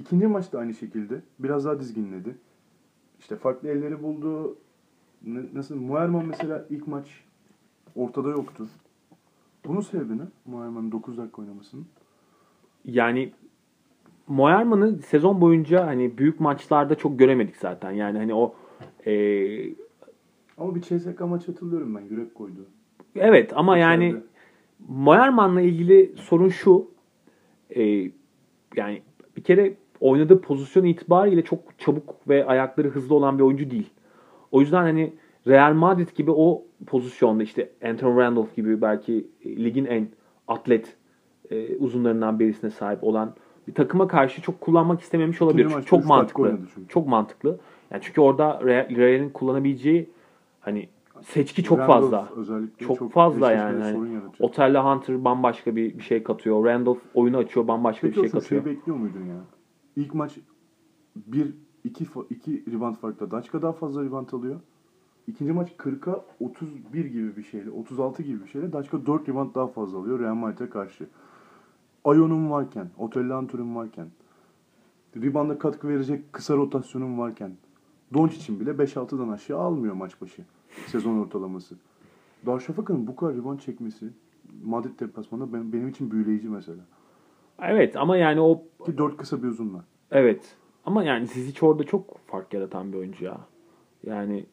İkinci maç da aynı şekilde. Biraz daha dizginledi. İşte farklı elleri buldu. Nasıl? Muerman mesela ilk maç ortada yoktu. Bunun sebebi ne? Muerman'ın 9 dakika oynamasının. Yani Moerman'ı sezon boyunca hani büyük maçlarda çok göremedik zaten. Yani hani o e, Ama bir CSK maç hatırlıyorum ben. Yürek koydu. evet ama yani İçeride. Moerman'la ilgili sorun şu. e, yani bir kere oynadığı pozisyon itibariyle çok çabuk ve ayakları hızlı olan bir oyuncu değil. O yüzden hani Real Madrid gibi o pozisyonda işte Anthony Randolph gibi belki ligin en atlet e, uzunlarından birisine sahip olan bir takıma karşı çok kullanmak istememiş olabilir. Çünkü çok mantıklı. çünkü. Çok mantıklı. Yani çünkü orada Real- Real'in kullanabileceği hani seçki çok Randolph fazla. özellikle Çok fazla eşleşmede yani, yaratıyor. Otelle Hunter bambaşka bir, bir şey katıyor. Randolph oyunu açıyor bambaşka Peki bir şey katıyor. şey bekliyor muydun ya? İlk maç bir iki fa- iki rebound farkla Daçka daha fazla rebound alıyor. İkinci maç 40'a 31 gibi bir şeyle, 36 gibi bir şeyle Daçka 4 rebound daha fazla alıyor Real Madrid'e karşı. Ayon'un varken, Otelle Hunter'ın varken, rebound'a katkı verecek kısa rotasyonun varken, Doncic'in bile 5-6'dan aşağı almıyor maç başı sezon ortalaması. Darüşşafaka'nın bu kadar rebound çekmesi Madrid deplasmanında benim, için büyüleyici mesela. Evet ama yani o Ki 4 kısa bir uzun var. Evet ama yani Zizic orada çok fark yaratan bir oyuncu ya. Yani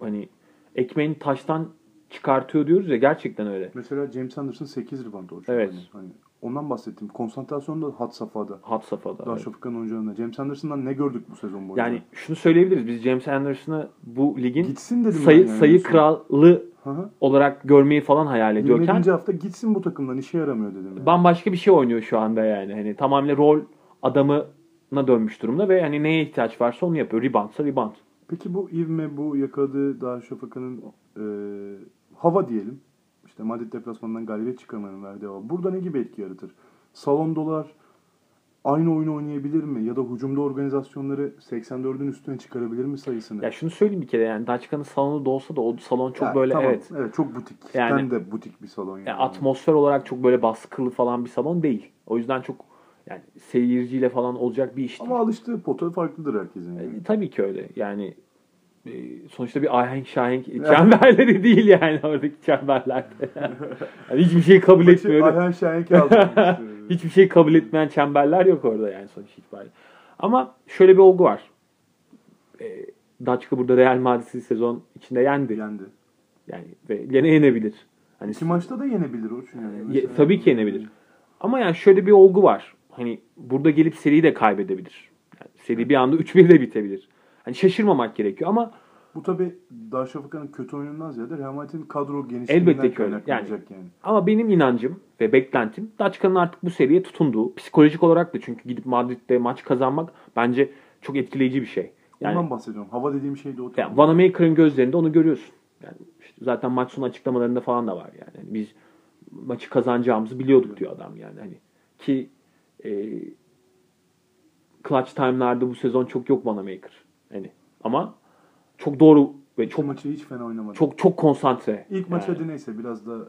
hani ekmeğini taştan çıkartıyor diyoruz ya gerçekten öyle. Mesela James Anderson 8 rebound olacak. Evet. Hani, hani ondan bahsettim. Konsantrasyon da had safhada. Hat safhada. evet. Darüşşafaka'nın oyuncularında. James Anderson'dan ne gördük bu sezon boyunca? Yani şunu söyleyebiliriz. Biz James Anderson'ı bu ligin gitsin dedim sayı yani. sayı kralı Hı hı. olarak görmeyi falan hayal ediyorken 27. hafta gitsin bu takımdan işe yaramıyor dedim. Yani. bambaşka bir şey oynuyor şu anda yani. Hani tamamen rol adamına dönmüş durumda ve hani neye ihtiyaç varsa onu yapıyor. Reboundsa rebound. Peki bu ivme, bu yakaladığı Darüşşafaka'nın e, hava diyelim. İşte Madrid deplasmanından galibiyet çıkarmanın verdiği hava. Burada ne gibi etki yaratır? Salon dolar aynı oyunu oynayabilir mi? Ya da hücumda organizasyonları 84'ün üstüne çıkarabilir mi sayısını? Ya şunu söyleyeyim bir kere yani Daçka'nın salonu da olsa da o salon çok Ya, böyle tamam, evet. Evet çok butik. Yani- Yani, de butik bir salon yani. Yani atmosfer olarak çok böyle baskılı falan bir salon değil. O yüzden çok yani seyirciyle falan olacak bir iş değil. Ama alıştığı pota farklıdır herkesin. Yani. E, tabii ki öyle. Yani e, sonuçta bir ahenk şahenk çemberleri değil yani oradaki çemberlerde. Yani hiçbir şey kabul etmiyor. Ayhan Şahenk. Hiçbir şey kabul etmeyen çemberler yok orada yani sonuç itibariyle. Ama şöyle bir olgu var. E, Daçka burada Real Madrid'i sezon içinde yendi. Yendi. Yani ve gene yenebilir. Hani İki maçta da yenebilir o çünkü. Yani. Ye- tabii ki yenebilir. Ama yani şöyle bir olgu var. Hani burada gelip seriyi de kaybedebilir. Yani seri bir anda 3-1 de bitebilir. Hani şaşırmamak gerekiyor ama Bu tabii Darüşşafaka'nın kötü oyunundan ziyade Real Madrid'in kadro genişliğinden Elbette ki öyle. kaynaklanacak yani. ama benim inancım ve beklentim Daçka'nın artık bu seriye tutunduğu. Psikolojik olarak da çünkü gidip Madrid'de maç kazanmak bence çok etkileyici bir şey. Yani Ondan bahsediyorum. Hava dediğim şey de o. Yani Vanamaker'ın gözlerinde onu görüyorsun. Yani işte zaten maç sonu açıklamalarında falan da var yani. Hani biz maçı kazanacağımızı biliyorduk diyor adam yani. Hani ki e, clutch time'larda bu sezon çok yok Vanamaker. Hani ama çok doğru ve Çok maçı hiç fena oynamadı. çok çok konsantre. İlk maç Yani. hadi neyse biraz da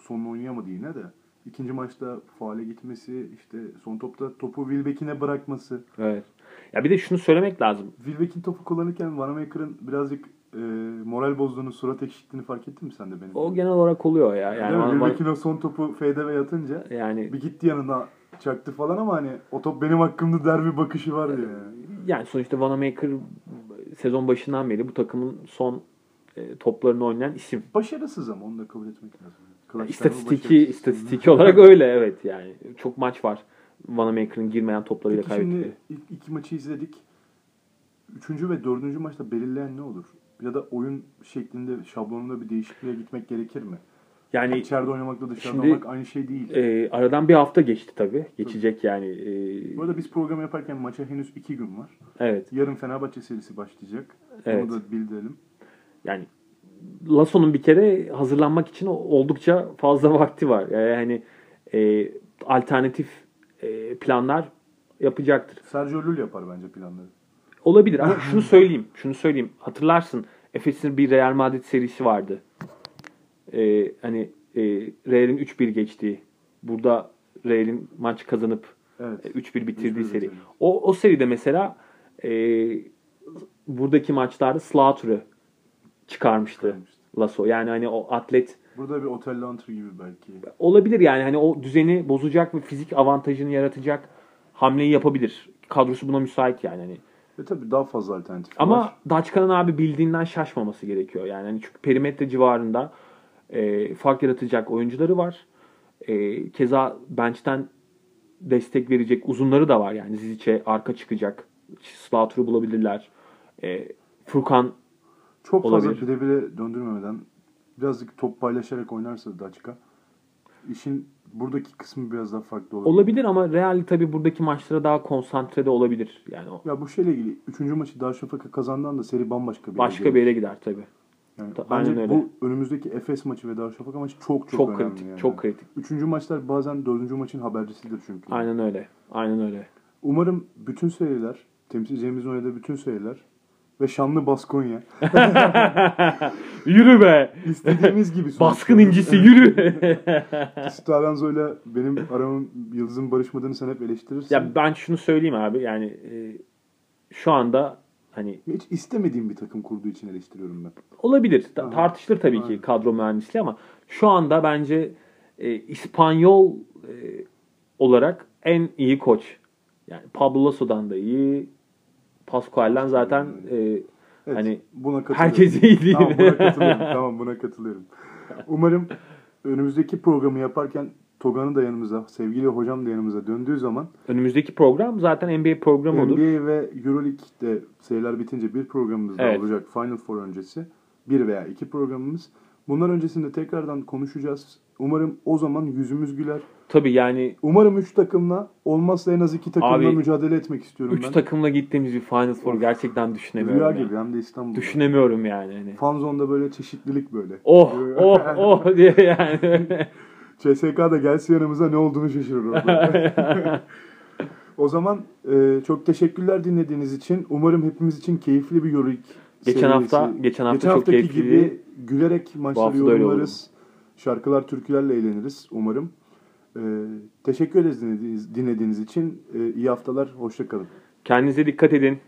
sonunu oynayamadı yine de. İkinci maçta faale gitmesi, işte son topta topu Wilbeck'ine bırakması. Evet. Ya bir de şunu söylemek lazım. Wilbeck'in topu kullanırken Vanamaker'ın birazcık e, moral bozduğunu, surat ekşittiğini fark ettin mi sen de benim? O genel olarak oluyor ya. Yani bana- Wilbeck'in o son topu fade'e yatınca yani bir gitti yanına çaktı falan ama hani o top benim hakkımda der bir bakışı var ya. Yani. yani sonuçta Vanamaker sezon başından beri bu takımın son e, toplarını oynayan isim. Başarısız ama onu da kabul etmek lazım. Yani istatistiki istatistiki olarak öyle evet yani. Çok maç var. Vanamaker'ın girmeyen toplarıyla Peki şimdi kaybettiği. ilk iki maçı izledik. Üçüncü ve dördüncü maçta belirleyen ne olur? Ya da oyun şeklinde, şablonunda bir değişikliğe gitmek gerekir mi? Yani İçeride oynamakla dışarıda Şimdi- oynamak aynı şey değil. e, aradan bir hafta geçti tabii. Geçecek yani. E, Bu arada biz programı yaparken maça henüz iki gün var. evet. Yarın Fenerbahçe serisi başlayacak. Evet. Onu da bildirelim. Yani Lasso'nun bir kere hazırlanmak için oldukça fazla vakti var. Yani e, alternatif e, planlar yapacaktır. Sergio Llull yapar bence planları. Olabilir ama şunu söyleyeyim. Şunu söyleyeyim. Hatırlarsın Efes'in bir Real Madrid serisi vardı. Ee, hani e, Real'in 3-1 geçtiği. Burada Real'in maç kazanıp Evet. e, 3-1 bitirdiği 3-1 seri. bitirdi. O, o seride mesela e, buradaki maçlarda Slaughter'ı çıkarmıştı Çıkarmıştı. Lasso. Yani hani o atlet Burada bir Otel Hunter gibi belki. olabilir yani hani o düzeni bozacak ve fizik avantajını yaratacak hamleyi yapabilir. Kadrosu buna müsait yani. Hani Ve tabii daha fazla alternatif Ama var. Daçka'nın abi bildiğinden şaşmaması gerekiyor. Yani hani çünkü perimetre civarında e, fark yaratacak oyuncuları var. E, keza bench'ten destek verecek uzunları da var. Yani Zizic'e arka çıkacak. Slaughter'ı bulabilirler. E, Furkan Çok fazla olabilir. birebire döndürmemeden birazcık top paylaşarak oynarsa Daçka işin buradaki kısmı biraz daha farklı olabilir. olabilir ama Real tabii buradaki maçlara daha konsantre de olabilir. Yani o Ya bu şeyle ilgili 3. maçı Darüşşafaka kazandan da seri bambaşka bir başka bir yere gider tabii. Yani bence öyle. bu önümüzdeki Efes maçı ve Darüşşafaka maçı çok çok, Çok, önemli. kritik. yani. Çok kritik. Üçüncü maçlar bazen dördüncü maçın habercisidir çünkü. Aynen öyle. Aynen öyle. Umarım bütün seriler, temsilcilerimizin oynadığı bütün seriler ve şanlı Baskonya yürü be. istediğimiz gibi. Baskın incisi yürü. Staranzo'yla benim aramın yıldızın barışmadığını sen hep eleştirirsin. ya ben şunu söyleyeyim abi yani e, şu anda hani Hiç istemediğim bir takım kurduğu için eleştiriyorum ben. olabilir. Aha. tartışılır tabii Aynen. ki kadro mühendisliği ama şu anda bence e, İspanyol e, olarak en iyi koç. Yani Pablo Lasso'dan da iyi. Pascual'den zaten e, Evet, Hani buna herkes iyi değil. Tamam buna katılıyorum. tamam buna katılıyorum. Umarım önümüzdeki programı yaparken Togan'ı da yanımıza, sevgili hocam da yanımıza döndüğü zaman önümüzdeki program zaten NBA programı olur. NBA ve Euroleague'de seriler bitince bir programımız daha Evet. olacak Final Four öncesi. Bir veya iki programımız. Bunlar öncesinde tekrardan konuşacağız. Umarım o zaman yüzümüz güler. Tabii yani Umarım üç takımla olmazsa en az iki takımla Abi, mücadele etmek istiyorum 3 ben. takımla gittiğimiz bir Final Four gerçekten düşünemiyorum. Rüya yani. gibi hem de İstanbul'da. Düşünemiyorum yani. Hani. Fanzone'da böyle çeşitlilik böyle. Oh oh oh diye yani. CSK da gelse yanımıza ne olduğunu şaşırır. o zaman e, çok teşekkürler dinlediğiniz için. Umarım hepimiz için keyifli bir Euroleague Geçen serisi. hafta- geçen hafta çok haftaki keyifliydi. gibi gülerek maçları yorumlarız. Şarkılar, türkülerle eğleniriz umarım. E, teşekkür ederiz dinlediğiniz, dinlediğiniz için. E, iyi haftalar, hoşça kalın. Kendinize dikkat edin.